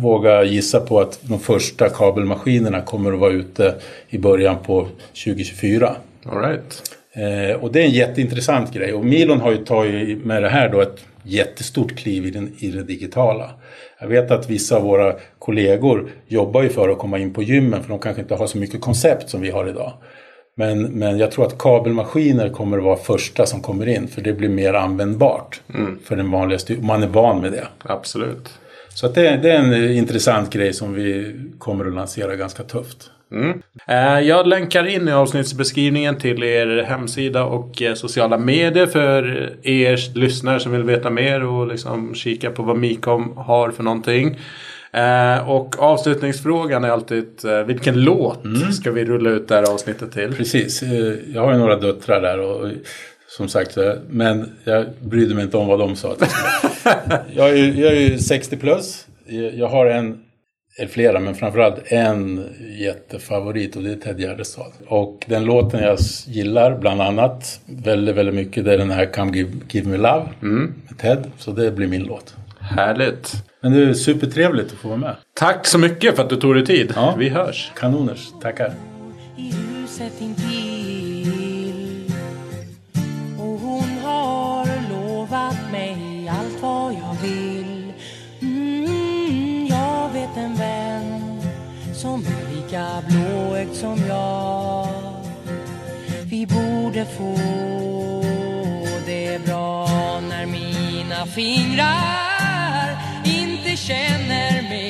våga gissa på att de första kabelmaskinerna kommer att vara ute i början på 2024. Alright. Eh, och det är en jätteintressant grej. Och Milon har ju tagit med det här då ett jättestort kliv i, den, i det digitala. Jag vet att vissa av våra kollegor jobbar ju för att komma in på gymmen för de kanske inte har så mycket koncept som vi har idag. Men, men jag tror att kabelmaskiner kommer att vara första som kommer in för det blir mer användbart för den vanliga styr- Man är van med det. Absolut. Så det, det är en intressant grej som vi kommer att lansera ganska tufft. Eh, Jag länkar in i avsnittsbeskrivningen till er hemsida och eh, sociala medier för er lyssnare som vill veta mer och liksom kika på vad Mikom har för någonting. Eh, Och avslutningsfrågan är alltid eh, vilken låt ska vi rulla ut det här avsnittet till? Precis, jag har ju några döttrar där och som sagt, men jag brydde mig inte om vad de sa. jag är, ju- jag är ju 60 plus, jag har en, eller flera, men framförallt en jättefavorit och det är Ted Gärdestad. Och den låten jag gillar bland annat väldigt, väldigt mycket det är den här Come Give, Give Me Love med Ted, så det blir min låt. Härligt. Men det är supertrevligt att få vara med. Tack så mycket för att du tog dig tid. Ja. Vi hörs. Kanoners, tackar. lilla blåögd som jag. Vi borde få det bra när mina fingrar inte känner mig